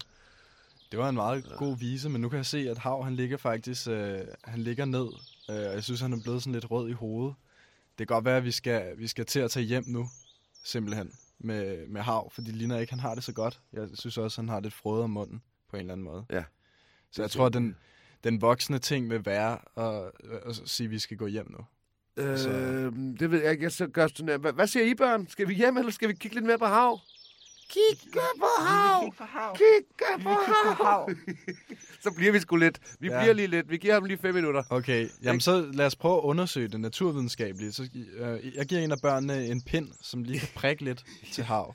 Det var en meget god vise, men nu kan jeg se, at Hav, han ligger faktisk, øh, han ligger ned. Øh, og jeg synes, han er blevet sådan lidt rød i hovedet. det kan godt være, at vi skal, vi skal til at tage hjem nu, simpelthen, med, med Hav, fordi det ligner ikke, han har det så godt. Jeg synes også, han har lidt frøde om munden, på en eller anden måde. Ja. Så jeg tror, at den, den voksne ting vil være at, at sige, at vi skal gå hjem nu. Altså- Øh, det ved jeg ikke. Jeg så gør sådan. Hvad, hvad siger I, børn? Skal vi hjem, eller skal vi kigge lidt mere på hav? Kigge på hav! Kigge på hav! (laughs) så bliver vi sgu lidt. Vi Ja. bliver lige lidt. Vi giver ham lige fem minutter. Okay, jamen så lad os prøve at undersøge det naturvidenskabelige. Så, øh, jeg giver en af børnene en pind, som lige kan prikke lidt (laughs) til Hav.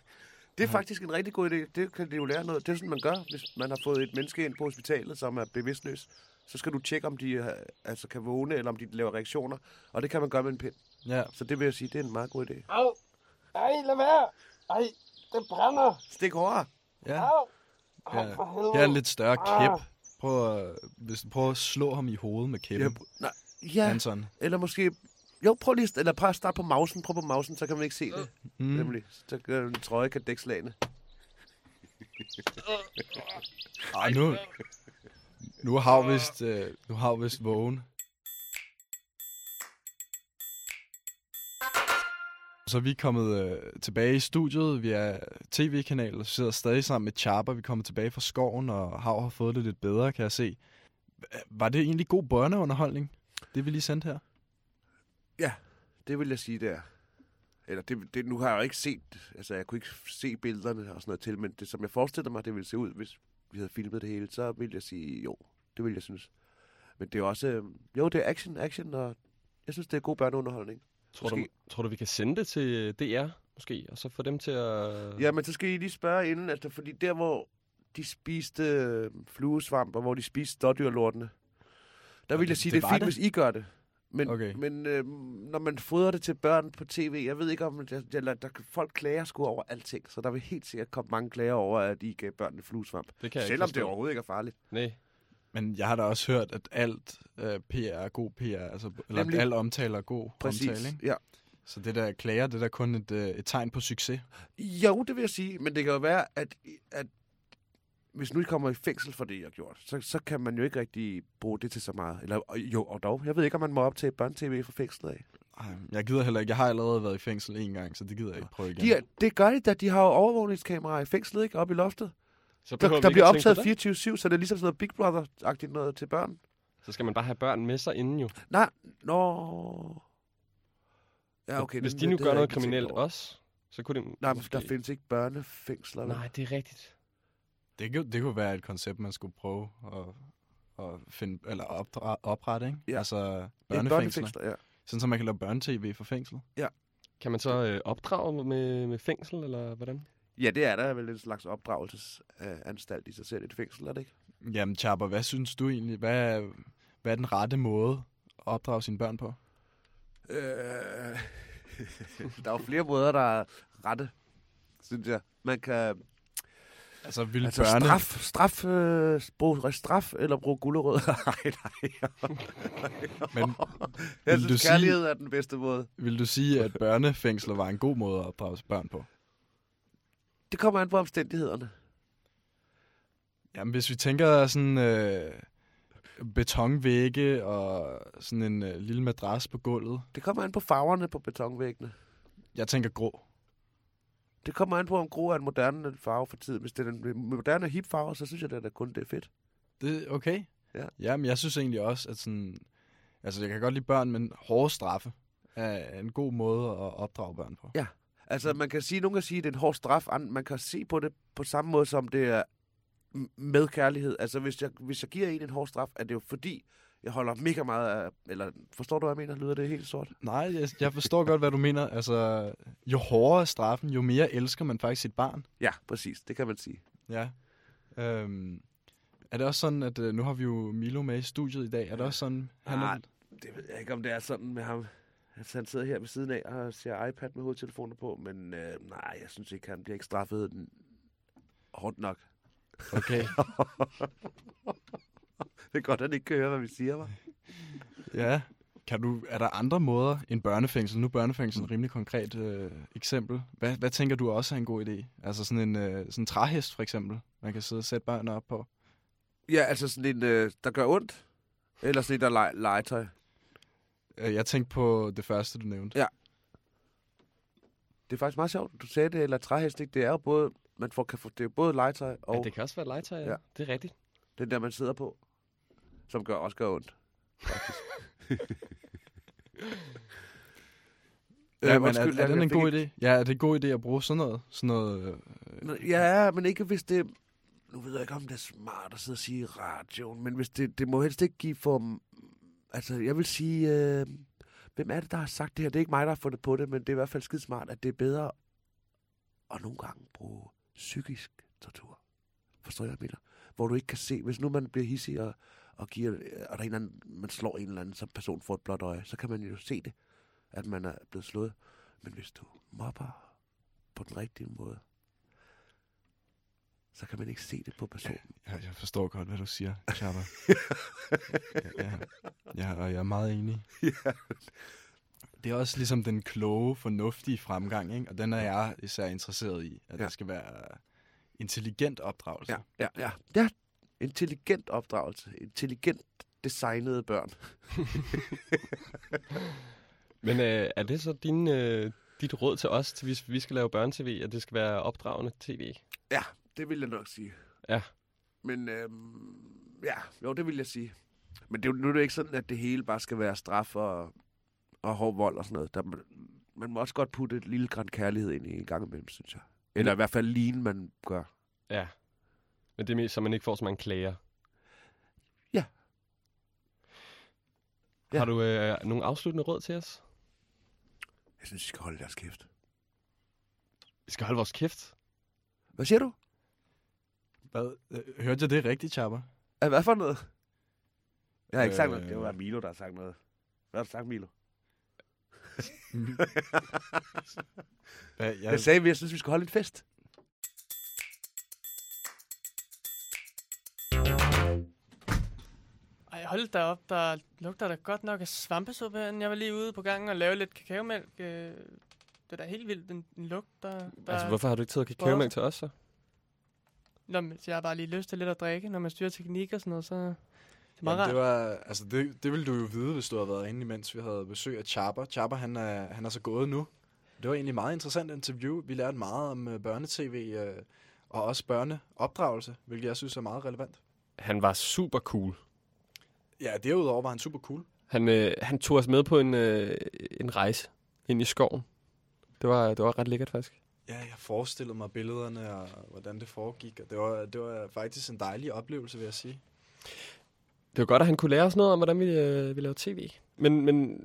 Det er faktisk en rigtig god idé. Det kan det jo lære noget. Det er sådan, man gør, hvis man har fået et menneske ind på hospitalet, som er bevidstløs. Så skal du tjekke, om de øh, altså, kan vågne, eller om de laver reaktioner. Og det kan man gøre med en pind. Ja. Så det vil jeg sige, det er en meget god idé. Au! Ej, lad være! Ej, det brænder! Stik hårdere. Ja. Ja. Her er en lidt større Ah. kæp. Prøv at, hvis du prøver at slå ham i hovedet med kæppen. Ja, nej, ja. Anton. Eller måske... Jo, prøv lige... Eller prøv at starte på mausen. Prøv på mausen, så kan man ikke se det. Mm. Nemlig. Så kan en trøje kan dække slagene. Ej, nu, nu Hav vist, øh, nu Hav vist vågen. Så vi er kommet øh, tilbage i studiet Vi er tv-kanal, og sidder stadig sammen med Chapa. Vi er kommet tilbage fra skoven, og Hav har fået det lidt bedre, kan jeg se. Var det egentlig god børneunderholdning, det vi lige sendte her? Ja, det vil jeg sige, det er. Eller det, det, nu har jeg jo ikke set, altså jeg kunne ikke se billederne og sådan noget til, men det som jeg forestiller mig, det ville se ud, hvis vi havde filmet det hele, så vil jeg sige, jo, det ville jeg synes. Men det er også, øh, jo, det er action, action, og jeg synes, det er god børneunderholdning. Tror du, Måske- tror du, vi kan sende det til DR, måske, og så få dem til at... Ja, men så skal I lige spørge inden, altså, fordi der, hvor de spiste øh, fluesvamp, og hvor de spiste stårdyrlortene, der vil jeg sige, det det, er fint, det? hvis I gør det. Men, Okay. men øh, når man fodrer det til børn på tv, jeg ved ikke om, der, der, der, folk klager sgu over alting, så der vil helt sikkert komme mange klager over, at I gav børnene fluesvamp. Det kan Selvom det overhovedet ikke er farligt. Nej. Men jeg har da også hørt, at alt øh, PR er god PR, altså, eller Nemlig. at al omtale er god Præcis, omtale, ikke? ja. Så det der klager, det er da kun et, øh, et tegn på succes. Jo, det vil jeg sige, men det kan jo være, at, at hvis nu I kommer i fængsel for det, I har gjort, så, så kan man jo ikke rigtig bruge det til så meget. Eller, jo, og dog, jeg ved ikke, om man må optage børn-tv fra fængslet af. Ej, jeg gider heller ikke. Jeg har allerede været i fængsel en gang, så det gider jeg ikke prøve igen. De det gør de da. De har jo overvågningskameraer i fængslet, ikke? Oppe i loftet. Så der, der bliver optaget på 24-7, så det er ligesom sådan noget Big Brother-agtigt noget til børn. Så skal man bare have børn med sig inden jo. Nej, nå... Ja, okay. Hvis de nu det gør noget kriminelt også, så kunne det Nej, måske... der findes ikke børnefængsler. Nej, det er rigtigt. Det, kunne, det kunne være et koncept, man skulle prøve at, at finde, eller opdra, oprette, ikke? Ja. Altså børnefængsler, ja. Sådan, så man kan lave børnetv for fængsel. Ja. Kan man så øh, opdrage med, med fængsel, eller hvordan? Ja, det er der vel en slags opdragelsesanstalt i sig selv, et fængsel, er det ikke? Jamen, Chapa, hvad synes du egentlig? Hvad er, hvad er den rette måde at opdrage sine børn på? Øh, (laughs) der er jo flere måder, der er rette, synes jeg. Man kan... Altså, vil altså børne- straf, straf, øh, bruge straf eller bruge gulerod. (laughs) nej, nej. Men jeg vil synes, du sige- kærlighed er den bedste måde. Vil du sige, at børnefængsler var en god måde at opdrage børn på? Det kommer an på omstændighederne. Jamen, hvis vi tænker sådan øh, betonvægge og sådan en øh, lille madras på gulvet. Det kommer an på farverne på betonvæggene. Jeg tænker grå. Det kommer an på, om grå er en moderne farve for tiden. Hvis det er en moderne hip farve, så synes jeg, det kun det er fedt. Det er okay. Ja. Jamen, jeg synes egentlig også, at sådan... Altså, jeg kan godt lide børn, men hårde straffe er en god måde at opdrage børn på. Ja, altså man kan sige, nogen kan sige, at det er en hård straf. An- Man kan se på det på samme måde, som det er med kærlighed. Altså hvis jeg, hvis jeg giver en en hård straf, er det jo fordi, jeg holder mega meget af... Eller forstår du, hvad jeg mener? Lyder det helt sort? Nej, jeg, jeg forstår godt, hvad du mener. Altså, jo hårdere er straffen, jo mere elsker man faktisk sit barn. Ja, præcis. Det kan man sige. Ja. Øhm, er det også sådan, at øh, nu har vi jo Milo med i studiet i dag. Er det også sådan, han Nej, er... det ved jeg ikke, om det er sådan med ham. Altså, han sidder her ved siden af og ser iPad med hovedtelefoner på, men øh, nej, jeg synes ikke, han bliver ikke straffet den- hårdt nok. Okay. (laughs) det er godt, at han ikke kan høre, hvad vi siger, var. Ja. Kan du, er der andre måder end børnefængsel? Nu er børnefængsel et rimelig konkret øh, eksempel. Hvad, hvad tænker du også er en god idé? Altså sådan en, øh, sådan en træhest for eksempel, man kan sidde og sætte børnene op på. Ja, altså sådan en, øh, der gør ondt, eller sådan en, der er le- legetøj. Øh, Jeg tænkte på det første, du nævnte. Ja, det er faktisk meget sjovt, du sagde det, eller træhest, ikke? Det er jo både, man får, kan få, det er både legetøj og... Ja, det kan også være legetøj, ja. Ja. Det er rigtigt. Den der, man sidder på, som gør, også gør ondt. (laughs) Ja, men undskyld, er, er den en god idé? Ja, er det en god idé at bruge sådan noget? Sådan noget øh, Ja, men ikke hvis det... Nu ved jeg ikke, om det er smart at sidde og sige radioen, men hvis det, det må helst ikke give for... Altså, jeg vil sige... Øh, hvem er det, der har sagt det her? Det er ikke mig, der har fundet på det, men det er i hvert fald skide smart, at det er bedre at nogle gange bruge psykisk tortur. Forstår jeg, hvad mener? Hvor du ikke kan se, hvis nu man bliver hissig og, og, giver, og der er en eller anden, man slår en eller anden, som person får et blåt øje, så kan man jo se det, at man er blevet slået. Men hvis du mobber på den rigtige måde, så kan man ikke se det på personen. Jeg, jeg forstår godt, hvad du siger, Chapa. (laughs) ja, ja, ja, og jeg er meget enig. Ja. Det er også ligesom den kloge, fornuftige fremgang, ikke? og den er jeg især interesseret i, at ja. det skal være intelligent opdragelse. Ja, ja, ja. ja. Intelligent opdragelse. Intelligent designede børn. (laughs) Men øh, er det så din, øh, dit råd til os, til hvis vi skal lave børnetv, at det skal være opdragende tv? Ja, det vil jeg nok sige. Ja. Men øhm, ja, jo, det vil jeg sige. Men det, er jo- nu er det ikke sådan, at det hele bare skal være straf og, og hård vold og sådan noget. Der, man, må også godt putte et lille græn kærlighed ind i en gang imellem, synes jeg. Eller i hvert fald ligen, man gør. Ja. Men det er mest, så man ikke får så mange klager. Ja. Ja. Har du øh, nogle afsluttende råd til os? Jeg synes, I skal holde deres kæft. Vi skal holde vores kæft. Hvad siger du? Hvad? Øh, Hørte jeg det rigtigt, Chapa? Ja, Hvad for noget? Jeg har ikke sagt noget. Øh. Det var Milo, der har sagt noget. Hvad har du sagt, Milo? (laughs) Hvad, jeg... jeg sagde, at jeg synes, vi skulle holde en fest. Ej, hold da op, der lugter da godt nok af svampesuppe herinde. Jeg var lige ude på gangen og lave lidt kakaomælk. Øh, Det er da helt vildt, den, den lugt, der... der Altså, hvorfor har du ikke taget kakaomælk til os så? Nå, men jeg har bare lige lyst til lidt at drikke, når man styrer teknik og sådan noget, så... Det er meget Jamen, det, var, altså det, det ville du jo vide, hvis du havde været inde, imens vi havde besøg af Chapa. Chapa, han er, han er så gået nu. Det var egentlig et meget interessant interview. Vi lærte meget om uh, børnetv uh, og også børneopdragelse, hvilket jeg synes er meget relevant. Han var super cool. Ja, derudover var han super cool. Han, øh, han tog os med på en, øh, en rejse ind i skoven. Det var, det var ret lækkert, faktisk. Ja, jeg forestillede mig billederne og hvordan det foregik, og det var, det var faktisk en dejlig oplevelse, vil jeg sige. Det var godt, at han kunne lære os noget om, hvordan vi, øh, vi laver tv. Men, men,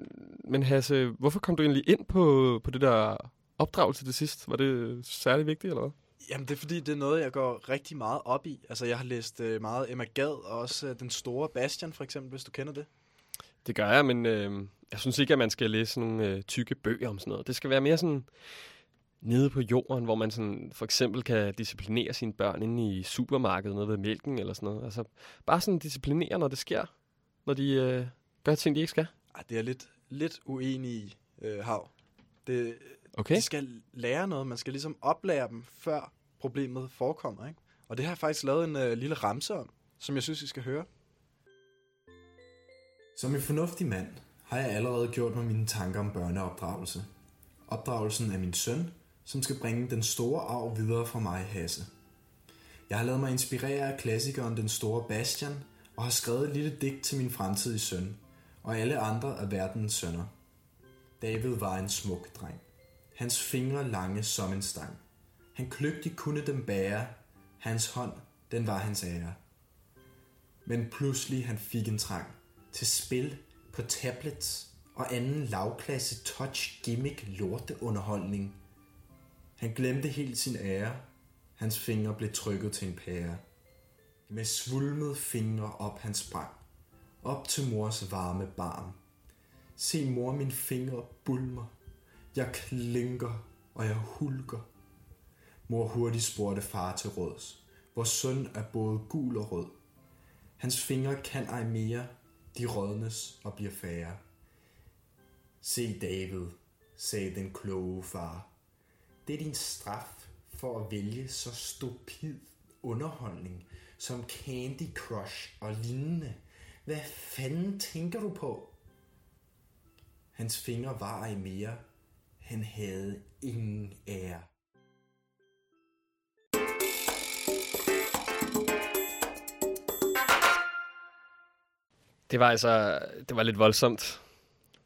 men Hasse, hvorfor kom du egentlig ind på, på det der opdragelse til sidst? Var det særlig vigtigt, eller hvad? Jamen, det er fordi, det er noget, jeg går rigtig meget op i. Altså, jeg har læst øh, meget Emma Gad, og også øh, Den Store Bastian, for eksempel, hvis du kender det. Det gør jeg, men øh, jeg synes ikke, at man skal læse nogle øh, tykke bøger om sådan noget. Det skal være mere sådan nede på jorden, hvor man sådan, for eksempel kan disciplinere sine børn inde i supermarkedet, noget ved mælken eller sådan noget. Altså bare sådan disciplinere, når det sker, når de øh, gør ting, de ikke skal. Ej, det er lidt, lidt uenig i, øh, Hav. Det, Okay. De skal lære noget. Man skal ligesom oplære dem, før problemet forekommer. Ikke? Og det har jeg faktisk lavet en øh, lille ramse om, som jeg synes, I skal høre. Som en fornuftig mand har jeg allerede gjort mig mine tanker om børneopdragelse. Opdragelsen af min søn, som skal bringe den store arv videre fra mig, Hasse. Jeg har lavet mig inspirere af klassikeren Den Store Bastian, og har skrevet et lille digt til min fremtidige søn, og alle andre af verdens sønner. David var en smuk dreng. Hans fingre lange som en stang. Han kløgtig kunne dem bære. Hans hånd, den var hans ære. Men pludselig han fik en trang til spil på tablets og anden lavklasse touch gimmick lorteunderholdning. Han glemte helt sin ære. Hans fingre blev trykket til en pære. Med svulmede fingre op han sprang. Op til mors varme barm. Se mor, min fingre bulmer. Jeg klinker, og jeg hulker. Mor hurtigt spurgte far til råds. Vor søn er både gul og rød. Hans fingre kan ej mere, de rådnes og bliver færre. Se David, sagde den kloge far. Det er din straf for at vælge så stupid underholdning som Candy Crush og lignende. Hvad fanden tænker du på? Hans fingre var ej mere. Han havde ingen ære. Det var altså, det var lidt voldsomt.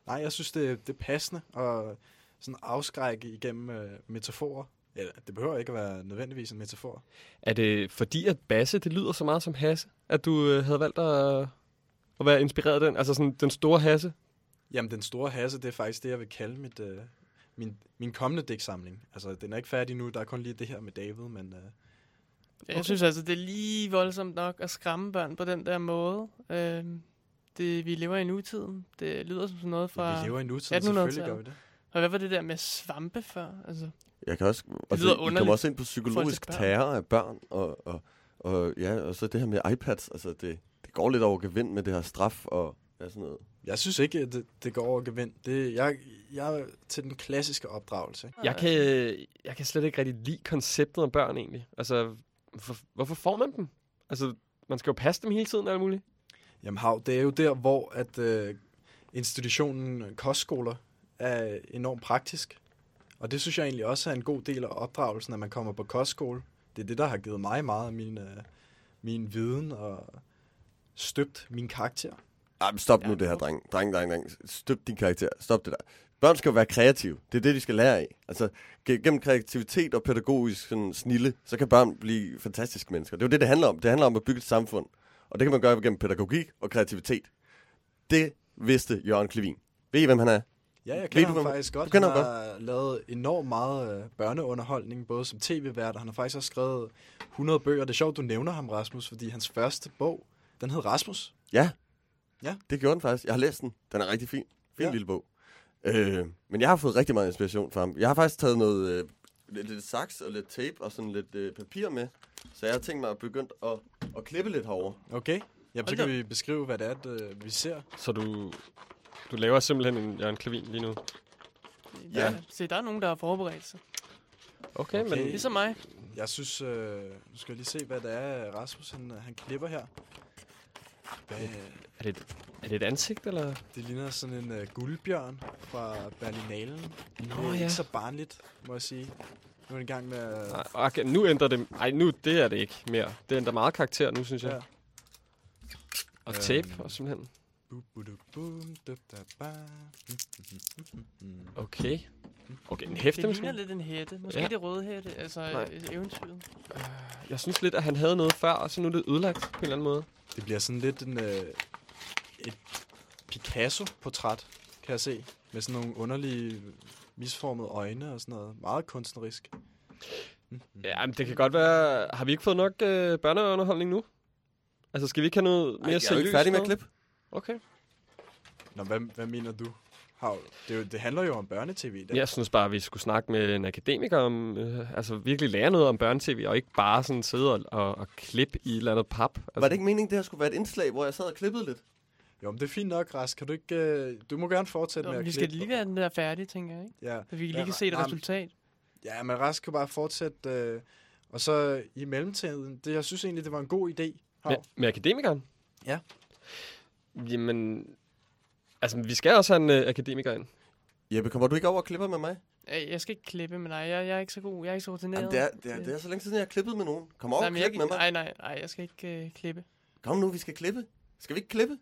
Nej, jeg synes, det, det er passende og sådan afskrække igennem øh, metaforer. Ja, det behøver ikke at være nødvendigvis en metafor. Er det fordi, at Basse, det lyder så meget som Hasse, at du øh, havde valgt at, at være inspireret af den? Altså sådan den store Hasse? Jamen, den store hasse, det er faktisk det, jeg vil kalde mit, øh, min, min kommende digtsamling. Altså, den er ikke færdig nu. Der er kun lige det her med David, men... Øh, Okay. Jeg synes altså, det er lige voldsomt nok at skræmme børn på den der måde. Øh, det, vi lever i nutiden. Det lyder som sådan noget fra vi lever i nutiden, selvfølgelig gør vi det. Og hvad var det der med svampe før? Altså, Jeg kan også, det altså, lyder kommer også ind på psykologisk terror af børn, og, og, og, ja, og så det her med iPads, altså det, det går lidt over gevind med det her straf og ja, sådan noget. Jeg synes ikke, at det, det går over gevind. Det, jeg, jeg er til den klassiske opdragelse. Jeg kan, jeg kan slet ikke rigtig lide konceptet om børn egentlig. Altså, hvorfor, hvorfor får man dem? Altså, man skal jo passe dem hele tiden alt muligt. Jamen, Hav, det er jo der, hvor at øh, institutionen kostskoler er enormt praktisk. Og det synes jeg egentlig også er en god del af opdragelsen, at man kommer på kostskole. Det er det, der har givet mig meget af min, øh, min viden og støbt min karakter. Ej, men stop nu det her, dreng. Dreng, dreng, dreng. Støp din karakter. Stop det der. Børn skal jo være kreative. Det er det, de skal lære af. Altså, ge- gennem kreativitet og pædagogisk sådan, snille, så kan børn blive fantastiske mennesker. Det er jo det, det handler om. Det handler om at bygge et samfund. Og det kan man gøre gennem pædagogik og kreativitet. Det vidste Jørgen Klevin. Ved I, hvem han er? Ja, jeg Ved kender du, ham faktisk godt. Du kender han ham godt? har lavet enormt meget øh, børneunderholdning, både som tv-vært, og han har faktisk også skrevet 100 bøger. Det er sjovt, du nævner ham, Rasmus, fordi hans første bog, den hed Rasmus. Ja. Ja. Det gjorde den faktisk. Jeg har læst den. Den er rigtig fin. Fin Ja. lille bog. Øh, men jeg har fået rigtig meget inspiration fra ham. Jeg har faktisk taget noget øh, lidt, lidt saks og lidt tape og sådan lidt øh, papir med. Så jeg har tænkt mig at begynde at, at klippe lidt herover. Okay. Jamen, så kan vi beskrive, hvad det er, det, vi ser. Så du, du laver simpelthen en Jørgen Klevin lige nu? ja. ja. Se, der er nogen, der har forberedt sig. Okay, men... Ligesom mig. Jeg synes, øh, nu skal jeg lige se, hvad det er, Rasmus han, han klipper her. Hvad, Er det, et, er det et ansigt, eller? det ligner sådan en uh, guldbjørn fra Berlinalen. Nå, det er ja. ikke så barnligt, må jeg sige. Nu er det i gang med. Nej, okay, nu ændrer det... Ej, nu det er det ikke mere. Det ændrer meget karakter nu, synes jeg. Ja. Og Øhm. tape, og simpelthen. Okay. Okay, en hæfte Det måske? ligner lidt en hætte. Måske Ja. ja. det røde hætte, altså Nej. Nej. eventyret. Jeg synes lidt, at han havde noget før, og så nu er det ødelagt på en eller anden måde. Det bliver sådan lidt en, øh, et Picasso-portræt, kan jeg se. Med sådan nogle underlige, misformede øjne og sådan noget. Meget kunstnerisk. Ja, men det kan godt være... Har vi ikke fået nok øh, børneunderholdning nu? Altså, skal vi ikke have noget mere jeg er jo seriøst? ikke færdig med at noget? klippe. Okay. Nå, hvad, hvad mener du? Hav, det, jo, det handler jo om børnetv i dag. Jeg synes bare, at vi skulle snakke med en akademiker om... Øh, altså, virkelig lære noget om børnetv, og ikke bare sådan sidde og, og, og klippe i et eller andet pap. Altså, Var det ikke meningen, det her skulle være et indslag, hvor jeg sad og klippede lidt? Jo, men det er fint nok, Rask. Kan du ikke... Øh, du må gerne fortsætte Nå, med at vi skal klippe. lige være den der færdige, tænker jeg, ikke? Ja. Så vi lige Ja, kan se et resultat. Ja, men Rask kan bare fortsætte. Øh, og så i mellemtiden, det, jeg synes egentlig, det var en god idé. Med, Hav. med akademikeren? Ja. Jamen... Altså, vi skal også have en øh, akademiker ind. Jeppe, kommer du ikke over og klipper med mig? Øh, Jeg skal ikke klippe med dig. Jeg, jeg er ikke så god. Jeg er ikke så rutineret. Jamen, det, er, det, er, det er så længe siden, jeg har klippet med nogen. Kom over Nej, og jeg, klip med mig. nej, nej, nej, jeg skal ikke øh, klippe. Kom nu, vi skal klippe. Skal vi ikke klippe?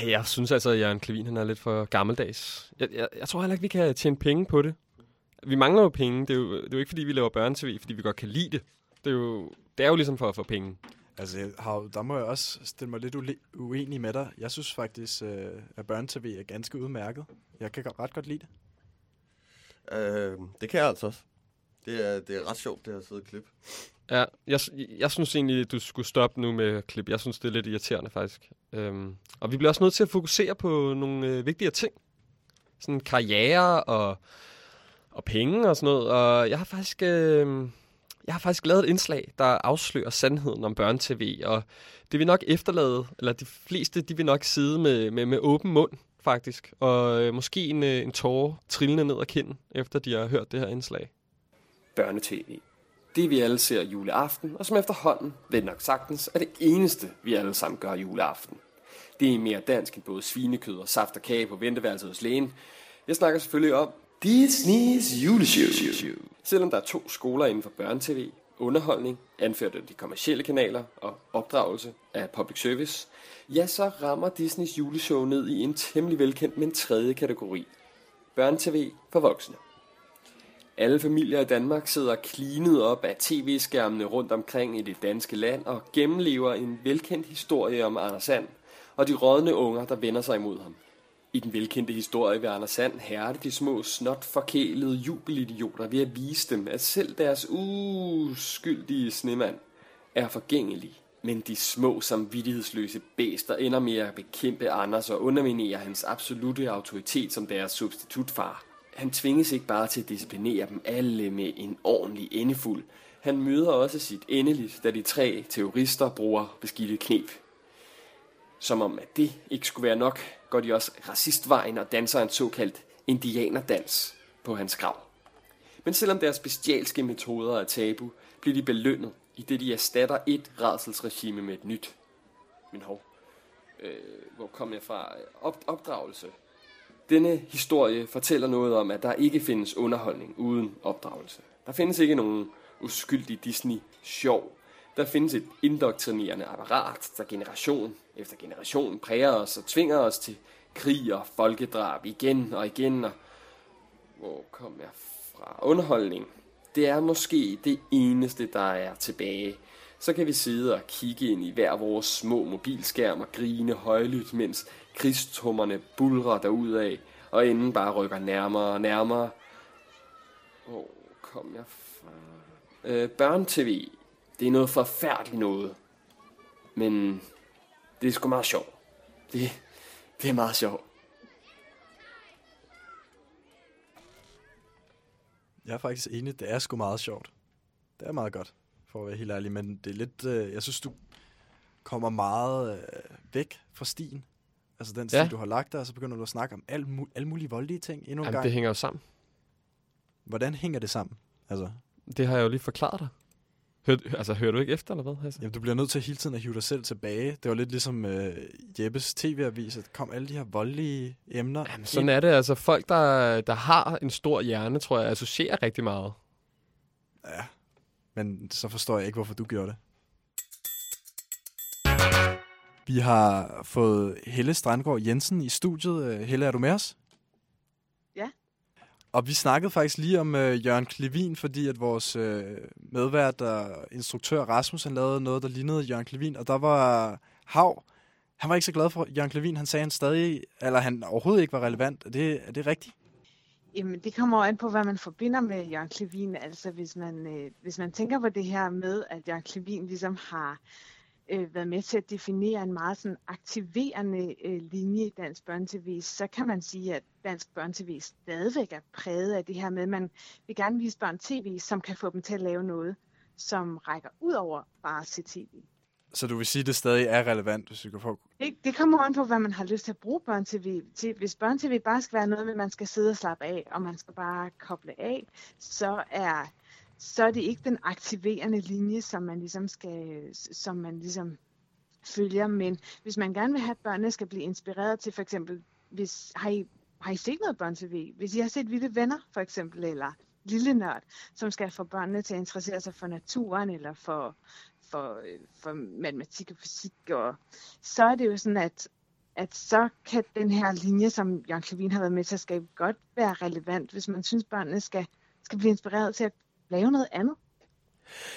Ej, jeg synes altså, at Jørgen Klevin han er lidt for gammeldags. Jeg, jeg, jeg tror heller ikke, vi kan tjene penge på det. Vi mangler jo penge. Det er jo, det er jo ikke, fordi vi laver børne-tv, fordi vi godt kan lide det. Det er jo, det er jo ligesom for at få penge. Altså, jeg har, der må jeg også stille mig lidt uenig med dig. Jeg synes faktisk, øh, at børnetv er ganske udmærket. Jeg kan ret godt lide det. Øh, det kan jeg altså også. Det er, det er ret sjovt, det her sidde og klippe. Ja, jeg, jeg synes egentlig, at du skulle stoppe nu med klip. Jeg synes, det er lidt irriterende, faktisk. Øhm, og vi bliver også nødt til at fokusere på nogle øh, vigtigere ting. Sådan karriere og, og penge og sådan noget. Og jeg har faktisk... Øh, jeg har faktisk lavet et indslag, der afslører sandheden om børnetv, og det vil nok efterlade, eller de fleste, de vil nok sidde med, med, med åben mund, faktisk, og øh, måske en, øh, en tårer trillende ned ad kinden, efter de har hørt det her indslag. børnetv. Det vi alle ser juleaften, og som efterhånden, ved nok sagtens, er det eneste, vi alle sammen gør juleaften. Det er mere dansk end både svinekød og saft og kage på venteværelset hos lægen. Jeg snakker selvfølgelig om Disneys juleshow. Selvom der er to skoler inden for børnetv, underholdning, anført af de kommercielle kanaler og opdragelse af public service, ja, så rammer Disneys juleshow ned i en temmelig velkendt, men tredje kategori. Børnetv for voksne. Alle familier i Danmark sidder klinet op af tv-skærmene rundt omkring i det danske land og gennemlever en velkendt historie om Anders Sand og de rådne unger, der vender sig imod ham. I den velkendte historie ved Anders Sand hærde de små snot forkælede jubelidioter ved at vise dem, at selv deres uskyldige snemand er forgængelig. Men de små samvittighedsløse bæster ender med at bekæmpe Anders og underminere hans absolute autoritet som deres substitutfar. Han tvinges ikke bare til at disciplinere dem alle med en ordentlig endefuld. Han møder også sit endeligt, da de tre terrorister bruger beskidte knep. Som om at det ikke skulle være nok, går de også racistvejen og danser en såkaldt indianerdans på hans grav. Men selvom deres bestialske metoder er tabu, bliver de belønnet, i det de erstatter et redselsregime med et nyt. Men hov, øh, hvor kom jeg fra? Op, opdragelse. Denne historie fortæller noget om, at der ikke findes underholdning uden opdragelse. Der findes ikke nogen uskyldig Disney-sjov. Der findes et indoktrinerende apparat, der generation efter generation præger os og tvinger os til krig og folkedrab igen og igen. Og hvor kom jeg fra? Underholdning. Det er måske det eneste, der er tilbage. Så kan vi sidde og kigge ind i hver vores små mobilskærm og grine højlydt, mens krigstummerne bulrer derudad, og enden bare rykker nærmere og nærmere. Hvor kom jeg fra? Øh, børn-tv. Det er noget forfærdeligt noget. Men det er sgu meget sjovt. Det, det er meget sjovt. Jeg er faktisk enig, det er sgu meget sjovt. Det er meget godt, for at være helt ærlig, men det er lidt, øh, jeg synes, du kommer meget øh, væk fra stien. Altså den stil, Ja. du har lagt der, og så begynder du at snakke om alle, mu- alle mulige voldelige ting endnu en Jamen, gang. det hænger jo sammen. Hvordan hænger det sammen? Altså, Det har jeg jo lige forklaret dig. Hør, altså, hører du ikke efter, eller hvad? Hasse? jamen, du bliver nødt til hele tiden at hive dig selv tilbage. Det var lidt ligesom øh, Jeppes tv-avis, at kom alle de her voldelige emner. Jamen, Sådan er det. Altså, folk, der, der har en stor hjerne, tror jeg, associerer rigtig meget. Ja, men så forstår jeg ikke, hvorfor du gjorde det. Vi har fået Helle Strandgaard Jensen i studiet. Øh, Helle, er du med os? Og vi snakkede faktisk lige om øh, Jørgen Klevin, fordi at vores øh, medvært og instruktør Rasmus, han lavede noget, der lignede Jørgen Klevin, og der var Hav. Han var ikke så glad for Jørgen Klevin. Han sagde, han stadig, eller han overhovedet ikke var relevant. Er det, er det rigtigt? Jamen, det kommer an på, hvad man forbinder med Jørgen Klevin. Altså, hvis man, øh, hvis man tænker på det her med, at Jørgen Klevin ligesom har øh, været med til at definere en meget sådan aktiverende øh, linje i dansk børnetv, så kan man sige, at dansk børnetv stadigvæk er præget af det her med, at man vil gerne vise børn tv, som kan få dem til at lave noget, som rækker ud over bare at se tv. Så du vil sige, at det stadig er relevant, hvis vi kan få... Det, det kommer an på, hvad man har lyst til at bruge børn-tv til. Hvis børn-tv bare skal være noget med, at man skal sidde og slappe af, og man skal bare koble af, så er, så er det ikke den aktiverende linje, som man ligesom skal, som man ligesom følger. Men hvis man gerne vil have, at børnene skal blive inspireret til, for eksempel, hvis, har, I, har I set noget børn-tv? Hvis I har set Vilde Venner, for eksempel, eller Lille Nørd, som skal få børnene til at interessere sig for naturen, eller for, for, for matematik og fysik, og så er det jo sådan, at, at så kan den her linje, som Jørgen Klevin har været med til at skabe, godt være relevant, hvis man synes, børnene skal, skal blive inspireret til at lave noget andet.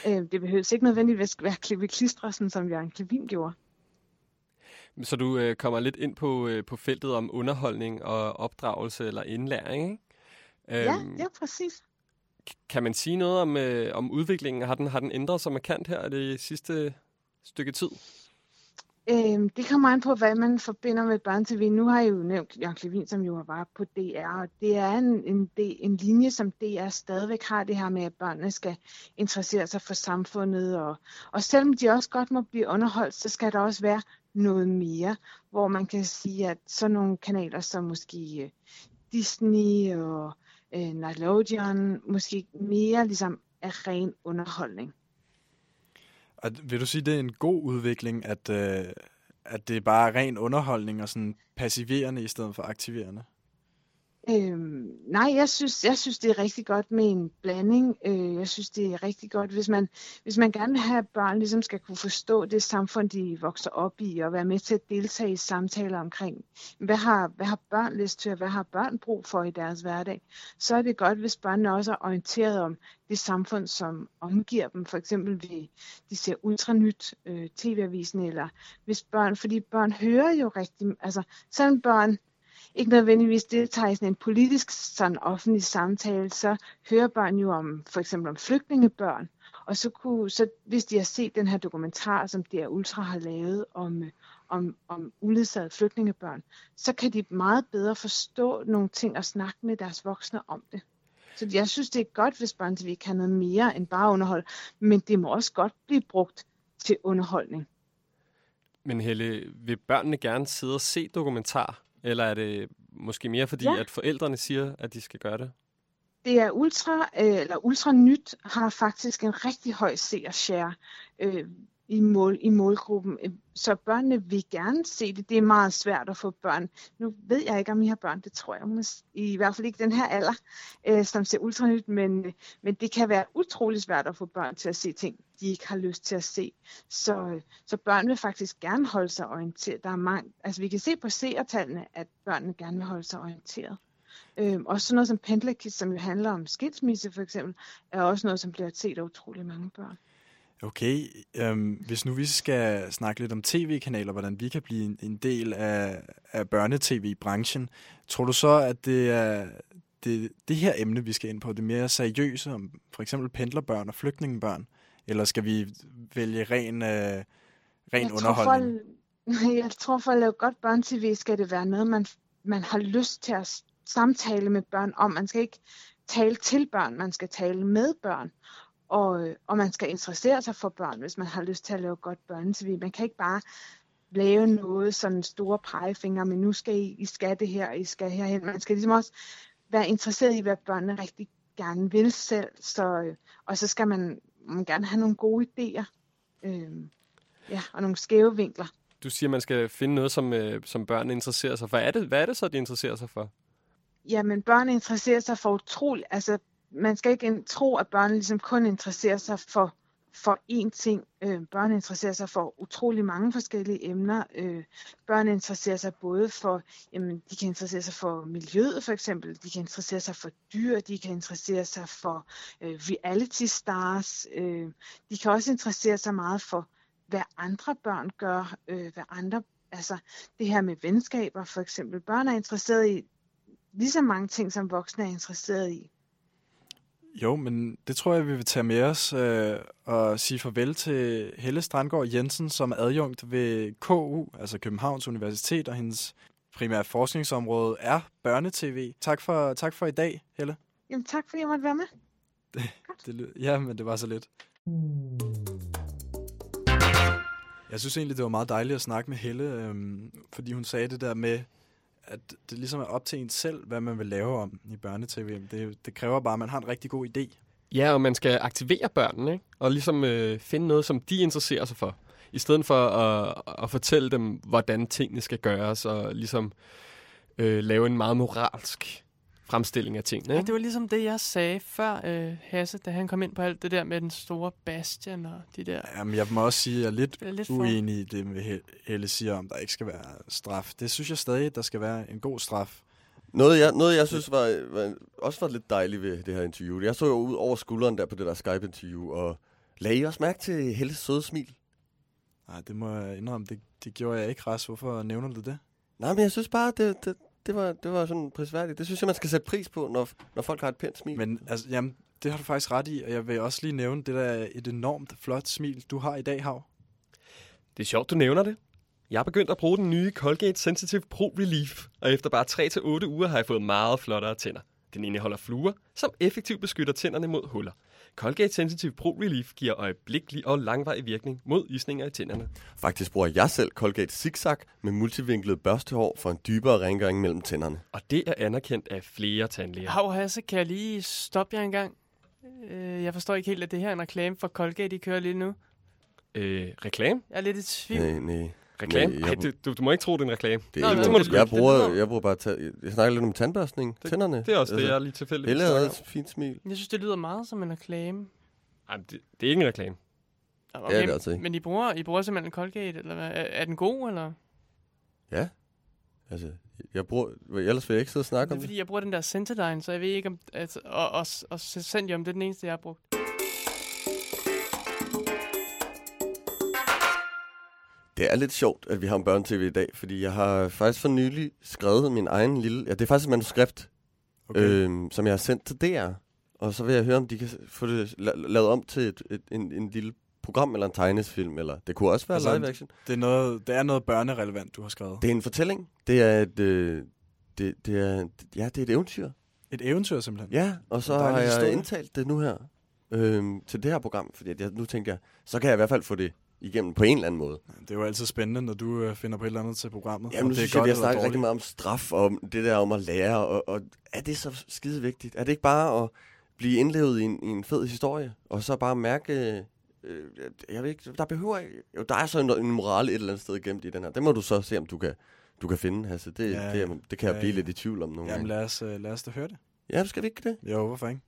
Øh, det behøves ikke nødvendigvis være klippe klistre, som Jørgen Klevin gjorde. Så du øh, kommer lidt ind på, øh, på feltet om underholdning og opdragelse eller indlæring, ikke? Ja, Øhm, ja, præcis. Kan man sige noget om, øh, om udviklingen? Har den, har den ændret sig markant her det sidste stykke tid? Øhm, det kommer an på, hvad man forbinder med børn-tv. Nu har jeg jo nævnt Jørgen Klevin, som jo var på DR, og det er en, en, en linje, som DR stadigvæk har det her med, at børnene skal interessere sig for samfundet, og, og selvom de også godt må blive underholdt, så skal der også være noget mere, hvor man kan sige, at sådan nogle kanaler som måske øh, Disney og øh, Nickelodeon, måske mere ligesom er ren underholdning. Og vil du sige, det er en god udvikling, at, øh, at det er bare ren underholdning og sådan passiverende i stedet for aktiverende? Øhm, nej, jeg synes, jeg synes, det er rigtig godt med en blanding. Øh, jeg synes, det er rigtig godt, hvis man, hvis man gerne vil have, at børn ligesom skal kunne forstå det samfund, de vokser op i, og være med til at deltage i samtaler omkring, hvad har, hvad har børn lyst til, og hvad har børn brug for i deres hverdag, så er det godt, hvis børnene også er orienteret om det samfund, som omgiver dem. For eksempel, ved, de ser ultranyt øh, tv-avisen, eller hvis børn, fordi børn hører jo rigtig, altså selvom børn ikke nødvendigvis deltager i sådan en politisk sådan offentlig samtale, så hører børn jo om for eksempel om flygtningebørn. Og så, kunne, så hvis de har set den her dokumentar, som DR Ultra har lavet om, om, om uledsagede flygtningebørn, så kan de meget bedre forstå nogle ting og snakke med deres voksne om det. Så jeg synes, det er godt, hvis børn vi kan noget mere end bare underhold, men det må også godt blive brugt til underholdning. Men Helle, vil børnene gerne sidde og se dokumentar? Eller er det måske mere fordi, Ja. at forældrene siger, at de skal gøre det? Det er ultra, øh, eller ultra nyt har faktisk en rigtig høj seershare øh, i, mål, i målgruppen. Øhm, så børnene vil gerne se det. Det er meget svært at få børn. Nu ved jeg ikke, om I har børn. Det tror jeg i hvert fald ikke den her alder, øh, som ser ultranyt. Men, øh, men det kan være utrolig svært at få børn til at se ting, de ikke har lyst til at se. Så, øh, så børn vil faktisk gerne holde sig orienteret. Der er mange, altså vi kan se på seertallene, at børnene gerne vil holde sig orienteret. Øhm, også sådan noget som Pendlerkit, som jo handler om skilsmisse for eksempel, er også noget, som bliver set af utrolig mange børn. Okay, øhm, hvis nu vi skal snakke lidt om tv-kanaler, hvordan vi kan blive en, en del af, af børnetv-branchen, tror du så, at det er det, det her emne, vi skal ind på, det mere seriøse, om for eksempel pendlerbørn og flygtningebørn, eller skal vi vælge ren, øh, ren jeg underholdning? Tror for, (laughs) jeg tror for at lave godt børn-tv, skal det være noget, man, man har lyst til at samtale med børn om. Man skal ikke tale til børn, man skal tale med børn. Og, øh, og man skal interessere sig for børn, hvis man har lyst til at lave godt børne-tv. Man kan ikke bare lave noget sådan store pegefinger, men nu skal I, I skal det her, og I skal herhen. Man skal ligesom også være interesseret i, hvad børnene rigtig gerne vil selv. Så, øh, og så skal man, man gerne have nogle gode idéer. Øh, ja, og nogle skæve vinkler. Du siger, man skal finde noget, som, øh, som børnene interesserer sig for. Hvad er, det, hvad er det så, de interesserer sig for? Jamen, børn interesserer sig for utroligt. Altså, man skal ikke tro, at børn ligesom kun interesserer sig for, for én ting. Øh, børn interesserer sig for utrolig mange forskellige emner. Øh, børn interesserer sig både for, jamen, de kan interessere sig for miljøet for eksempel, de kan interessere sig for dyr, de kan interessere sig for øh, reality stars, øh, de kan også interessere sig meget for, hvad andre børn gør, øh, hvad andre, altså det her med venskaber for eksempel. Børn er interesseret i lige så mange ting, som voksne er interesseret i. Jo, men det tror jeg, vi vil tage med os øh, og sige farvel til Helle Strandgaard Jensen, som er adjunkt ved KU, altså Københavns Universitet, og hendes primære forskningsområde er børnetv. Tak for, tak for i dag, Helle. Jamen tak, fordi jeg måtte være med. (laughs) Det, lød- ja, men det var så lidt. Jeg synes egentlig, det var meget dejligt at snakke med Helle, øhm, fordi hun sagde det der med, at det ligesom er op til en selv, hvad man vil lave om i børnetv. Det, det kræver bare, at man har en rigtig god idé. Ja, og man skal aktivere børnene, ikke? og ligesom øh, finde noget, som de interesserer sig for. I stedet for at, at fortælle dem, hvordan tingene skal gøres, og ligesom øh, lave en meget moralsk fremstilling af tingene. Ja, Ikke? det var ligesom det, jeg sagde før øh, Hasse, da han kom ind på alt det der med den store Bastian og de der... Jamen, jeg må også sige, at jeg er lidt, Det er lidt for- uenig i det, med Hel- Helle siger om, der ikke skal være straf. Det synes jeg stadig, der skal være en god straf. Noget, jeg, noget, jeg synes var, var, også var lidt dejligt ved det her interview. Jeg så jo ud over skulderen der på det der Skype-interview, og lagde I også mærke til Helles søde smil? Nej, det må jeg indrømme, det, det gjorde jeg ikke, Ras. Hvorfor nævner du det? Nej, men jeg synes bare, det, det, det, var, det var sådan prisværdigt. Det synes jeg, man skal sætte pris på, når, når folk har et pænt smil. Men altså, jamen, det har du faktisk ret i, og jeg vil også lige nævne, det der er et enormt flot smil, du har i dag, Hav. Det er sjovt, du nævner det. Jeg er begyndt at bruge den nye Colgate Sensitive Pro Relief, og efter bare 3-8 uger har jeg fået meget flottere tænder. Den indeholder fluer, som effektivt beskytter tænderne mod huller. Colgate Sensitive Pro Relief giver øjeblikkelig og langvarig virkning mod isninger i tænderne. Faktisk bruger jeg selv Colgate Zigzag med multivinklet børstehår for en dybere rengøring mellem tænderne. Og det er anerkendt af flere tandlæger. Hav Hasse, kan jeg lige stoppe jer en gang? Øh, jeg forstår ikke helt, at det her er en reklame for Colgate, I kører lige nu. Øh, reklame? Jeg er lidt i tvivl. Nej, nej. Reklame? Men Nej, jeg- du, du, du må ikke tro, det er en reklame. Det Nå, er det ikke, må du jeg, bruger, jeg bruger bare... Ta- jeg snakker lidt om tandbørstning, Det- tænderne. det er også det, jeg lige tilfældigvis Helle havde et fint smil. Jeg synes, det lyder meget som en reklame. Ej, det, det er ikke en reklame. Okay, Ja, det er altså ikke. Men I bruger, I bruger simpelthen Colgate, eller hvad? Er, er den god, eller? Ja. Altså, jeg bruger... Ellers vil jeg ikke sidde og snakke Det om er det. fordi, jeg bruger den der Sensodyne, så jeg ved ikke, om... Altså, og, og, og Sendium, det er den eneste, jeg har brugt. Det er lidt sjovt, at vi har en børnetv i dag, fordi jeg har faktisk for nylig skrevet min egen lille... Ja, det er faktisk et manuskript, Okay. øhm, som jeg har sendt til DR. Og så vil jeg høre, om de kan få det la- lavet om til et, et, en, en lille program eller en tegnesfilm, eller det kunne også være altså, live action. Det er, noget, det er noget børnerelevant, du har skrevet. Det er en fortælling. Det er et, øh, det, det er, ja, det er et eventyr. Et eventyr simpelthen? Ja, og så har jeg historie. indtalt det nu her øhm, til det her program, fordi jeg, nu tænker jeg, så kan jeg i hvert fald få det igennem på en eller anden måde. Det er jo altid spændende, når du øh, finder på et eller andet til programmet. Jamen, nu det er synes jeg, vi har snakket rigtig meget om straf, og om det der om at lære, og, og er det så skide vigtigt? Er det ikke bare at blive indlevet i en, i en fed historie, og så bare mærke, øh, jeg ved ikke, der behøver jo, der er så en, en moral et eller andet sted gemt i den her. Det må du så se, om du kan, du kan finde, Hasse. Det, Ja, det, er- det kan jeg ja, blive ja. lidt i tvivl om nogle Jamen gange. lad os, øh, lad os da høre det. Ja, skal vi ikke det? Jo, hvorfor ikke?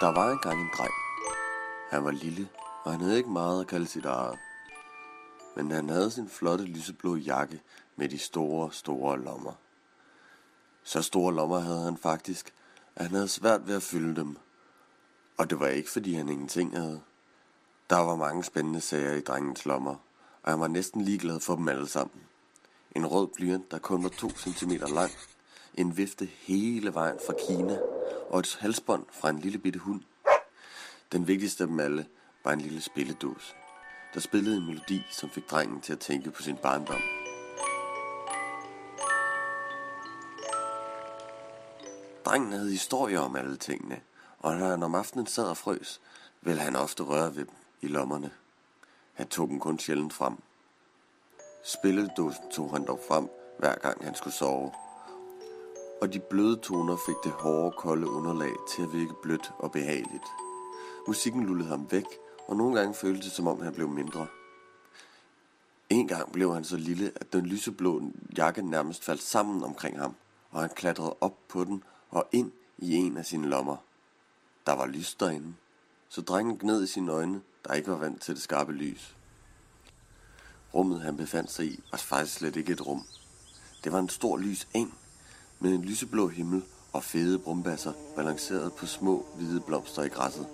Der var engang en dreng. Han var lille, og han havde ikke meget at kalde sit eget. Men han havde sin flotte lyseblå jakke med de store, store lommer. Så store lommer havde han faktisk, at han havde svært ved at fylde dem. Og det var ikke, fordi han ingenting havde. Der var mange spændende sager i drengens lommer, og han var næsten ligeglad for dem alle sammen. En rød blyant, der kun var 2 cm lang, en vifte hele vejen fra Kina, og et halsbånd fra en lille bitte hund. Den vigtigste af dem alle var en lille spilledåse, der spillede en melodi, som fik drengen til at tænke på sin barndom. Drengen havde historier om alle tingene, og når han om aftenen sad og frøs, ville han ofte røre ved dem i lommerne. Han tog dem kun sjældent frem. Spilledåsen tog han dog frem, hver gang han skulle sove. Og de bløde toner fik det hårde, kolde underlag til at virke blødt og behageligt. Musikken lullede ham væk, og nogle gange føltes det, som om han blev mindre. En gang blev han så lille, at den lyseblå jakke nærmest faldt sammen omkring ham, og han klatrede op på den og ind i en af sine lommer. Der var lys derinde, så drengen gned i sine øjne, der ikke var vant til det skarpe lys. Rummet han befandt sig i var faktisk slet ikke et rum. Det var en stor lys eng, med en lyseblå himmel og fede brumbasser balanceret på små hvide blomster i græsset.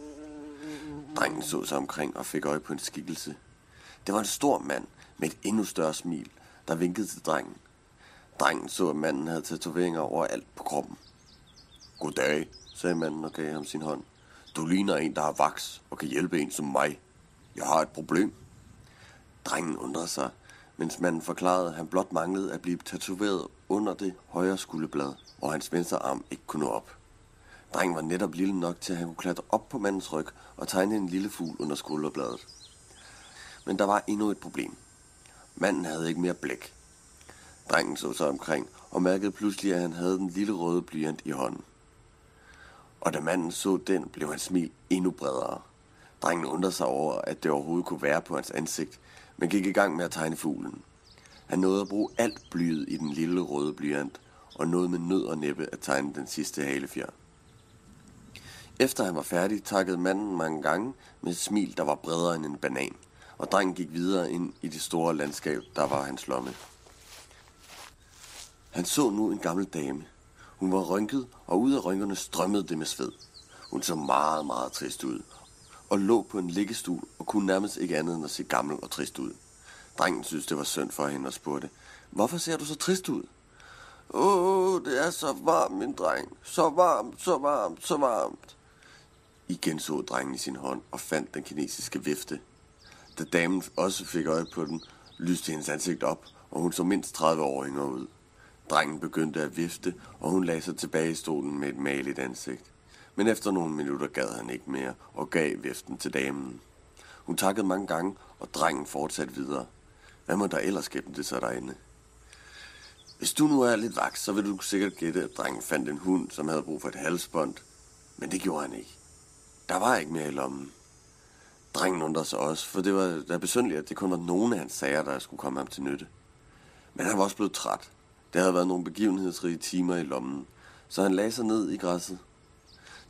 Drengen så sig omkring og fik øje på en skikkelse. Det var en stor mand med et endnu større smil, der vinkede til drengen. Drengen så, at manden havde tatoveringer overalt på kroppen. Goddag, sagde manden og gav ham sin hånd. Du ligner en, der har vaks og kan hjælpe en som mig. Jeg har et problem. Drengen undrede sig, mens manden forklarede, at han blot manglede at blive tatoveret under det højre skulderblad, og hans venstre arm ikke kunne nå op. Drengen var netop lille nok til, at han kunne klatre op på mandens ryg og tegne en lille fugl under skulderbladet. Men der var endnu et problem. Manden havde ikke mere blæk. Drengen så sig omkring og mærkede pludselig, at han havde den lille røde blyant i hånden. Og da manden så den, blev hans smil endnu bredere. Drengen undrede sig over, at det overhovedet kunne være på hans ansigt, men gik i gang med at tegne fuglen. Han nåede at bruge alt blyet i den lille røde blyant, og nåede med nød og næppe at tegne den sidste halefjer. Efter han var færdig, takkede manden mange gange med et smil, der var bredere end en banan, og drengen gik videre ind i det store landskab, der var hans lomme. Han så nu en gammel dame. Hun var rynket, og ud af rynkerne strømmede det med sved. Hun så meget, meget trist ud, og lå på en liggestol og kunne nærmest ikke andet end at se gammel og trist ud. Drengen synes, det var synd for hende og spurgte, Hvorfor ser du så trist ud? Åh, det er så varmt, min dreng. Så varmt, så varmt, så varmt. Igen så drengen i sin hånd og fandt den kinesiske vifte. Da damen også fik øje på den, lyste hendes ansigt op, og hun så mindst 30 år yngre ud. Drengen begyndte at vifte, og hun lagde sig tilbage i stolen med et maligt ansigt. Men efter nogle minutter gad han ikke mere og gav viften til damen. Hun takkede mange gange, og drengen fortsatte videre. Hvad må der ellers gemme det så derinde? Hvis du nu er lidt vaks, så vil du sikkert gætte, at drengen fandt en hund, som havde brug for et halsbånd. Men det gjorde han ikke. Der var ikke mere i lommen. Drengen undrede sig også, for det var da besynderligt, at det kun var nogle af hans sager, der skulle komme ham til nytte. Men han var også blevet træt. Der havde været nogle begivenhedsrige timer i lommen, så han lagde sig ned i græsset.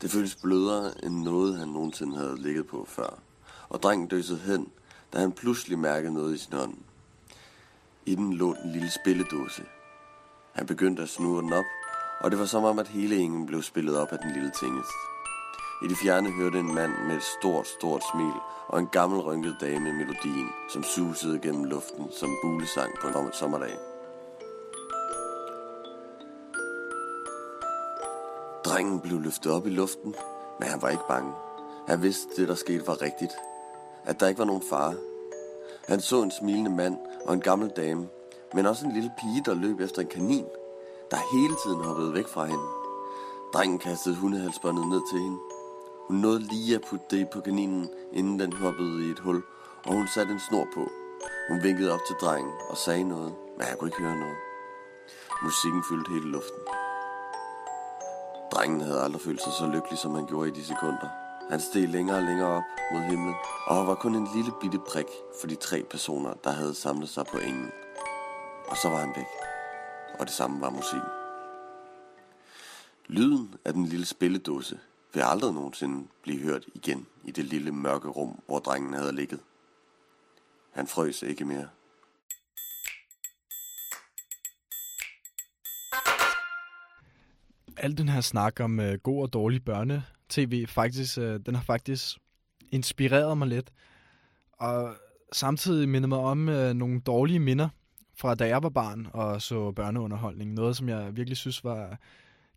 Det føltes blødere end noget, han nogensinde havde ligget på før. Og drengen døsede hen, da han pludselig mærkede noget i sin hånd. I den lå en lille spilledåse. Han begyndte at snurre den op, og det var som om, at hele engen blev spillet op af den lille tingest. I det fjerne hørte en mand med et stort, stort smil og en gammel rynket dame melodien, som susede gennem luften som bulesang på en sommerdag. Drengen blev løftet op i luften, men han var ikke bange. Han vidste, at det der skete var rigtigt. At der ikke var nogen fare. Han så en smilende mand og en gammel dame, men også en lille pige, der løb efter en kanin, der hele tiden hoppede væk fra hende. Drengen kastede hundehalsbåndet ned til hende. Hun nåede lige at putte det på kaninen, inden den hoppede i et hul, og hun satte en snor på. Hun vinkede op til drengen og sagde noget, men jeg kunne ikke høre noget. Musikken fyldte hele luften. Drengen havde aldrig følt sig så lykkelig, som han gjorde i de sekunder. Han steg længere og længere op mod himlen, og var kun en lille bitte prik for de tre personer, der havde samlet sig på engen. Og så var han væk. Og det samme var musikken. Lyden af den lille spilledåse vil aldrig nogensinde blive hørt igen i det lille mørke rum, hvor drengen havde ligget. Han frøs ikke mere. Al den her snak om øh, god og dårlig børne tv faktisk, øh, den har faktisk inspireret mig lidt. Og samtidig minder mig om øh, nogle dårlige minder fra da jeg var barn og så børneunderholdning. Noget, som jeg virkelig synes var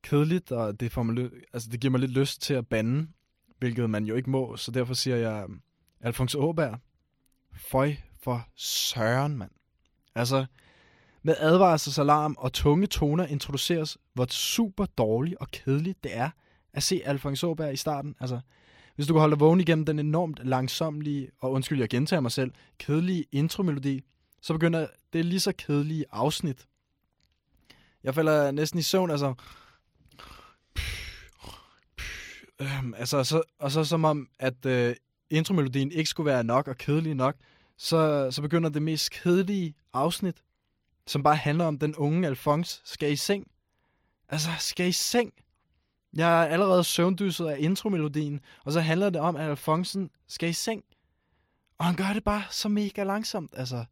kedeligt, og det, får mig, altså, det giver mig lidt lyst til at bande, hvilket man jo ikke må, så derfor siger jeg Alfons Åberg. Føj for søren, mand. Altså, med advarselsalarm og tunge toner introduceres, hvor super dårligt og kedeligt det er at se Alfons Åberg i starten. Altså, hvis du kan holde dig vågen igennem den enormt langsomlige, og undskyld, jeg gentager mig selv, kedelige intromelodi, så begynder det lige så kedelige afsnit. Jeg falder næsten i søvn, altså... Øhm, altså, så, og så som om, at øh, intromelodien ikke skulle være nok og kedelig nok, så, så begynder det mest kedelige afsnit, som bare handler om den unge Alfons skal i seng. Altså, skal i seng. Jeg er allerede søvndysset af intromelodien, og så handler det om, at Alfonsen skal i seng. Og han gør det bare så mega langsomt, altså.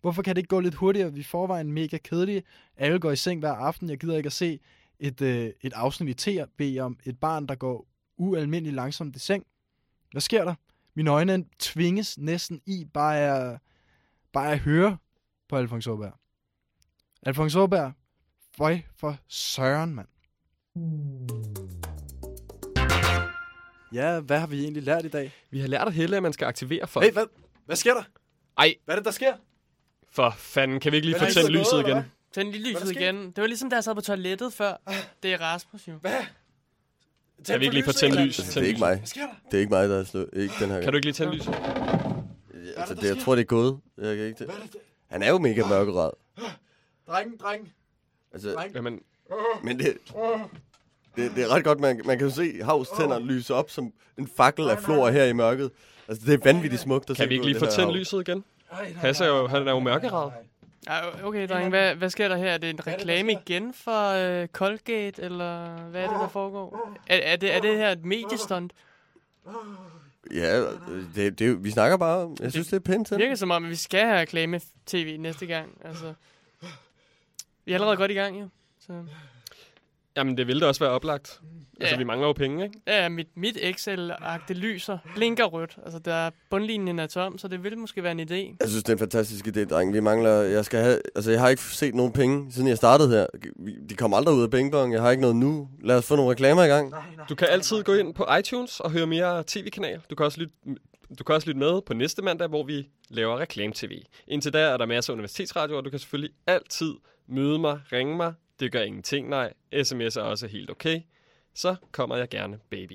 Hvorfor kan det ikke gå lidt hurtigere? Vi forvejen mega kedelige. Alle går i seng hver aften. Jeg gider ikke at se et, øh, et afsnit i TB om et barn, der går ualmindeligt langsomt i seng. Hvad sker der? Mine øjne tvinges næsten i bare at, bare at høre på Alfons Åberg. Alfons Åberg, føj for søren, mand. Ja, hvad har vi egentlig lært i dag? Vi har lært at hælde, at man skal aktivere folk. Hey, hvad, hvad sker der? Ej. Hvad er det, der sker? For fanden, kan vi ikke lige Hvad er få tændt der lyset eller igen? hvad? Tænd lige Hvad er der lyset igen. Det var ligesom, da jeg sad på toilettet før. Det er Rasmus jo. Hvad? Kan vi ikke lige få tændt lyset? Det er ikke mig. Det er ikke mig, der er slået. Ikke den her gang. Kan du ikke lige tænde lyset? Ja, altså, det, jeg tror, det er gået. Jeg kan ikke det. Han er jo mega mørkeret. Dreng, dreng. Altså, Dreng. Jamen, men det, det, det er ret godt, man, man kan jo se Havs tænder lyse op som en fakkel af flor her i mørket. Altså, det er vanvittigt smukt at se kan vi ikke lige få tændt lyset igen? Hasse er jo, han er jo mørkeret. Okay, dreng, hvad, hvad sker der her? Er det en reklame igen for øh, Colgate, eller hvad er det, der foregår? Er, er, det, er det her et mediestunt? Ja, det, det, jo- vi snakker bare. Jeg synes, det er pænt Det virker som om, at vi skal have reklame-tv næste gang. Altså, vi er allerede godt i gang, jo. Så. Jamen, det ville da også være oplagt. Altså, Ja. vi mangler jo penge, ikke? Ja, mit, mit Excel-agte lyser, blinker rødt. Altså, der er bundlinjen er tom, så det ville måske være en idé. Jeg synes, det er en fantastisk idé, dreng. Vi mangler... Jeg, skal have, altså, jeg har ikke set nogen penge, siden jeg startede her. De kommer aldrig ud af Bing Jeg har ikke noget nu. Lad os få nogle reklamer i gang. Du kan altid gå ind på iTunes og høre mere tv-kanal. Du kan også lytte, du kan også lytte med på næste mandag, hvor vi laver reklame-tv. Indtil da er der masser af universitetsradio, og du kan selvfølgelig altid møde mig, ringe mig. Det gør ingenting, nej. SMS er også helt okay. Så kommer jeg gerne, baby.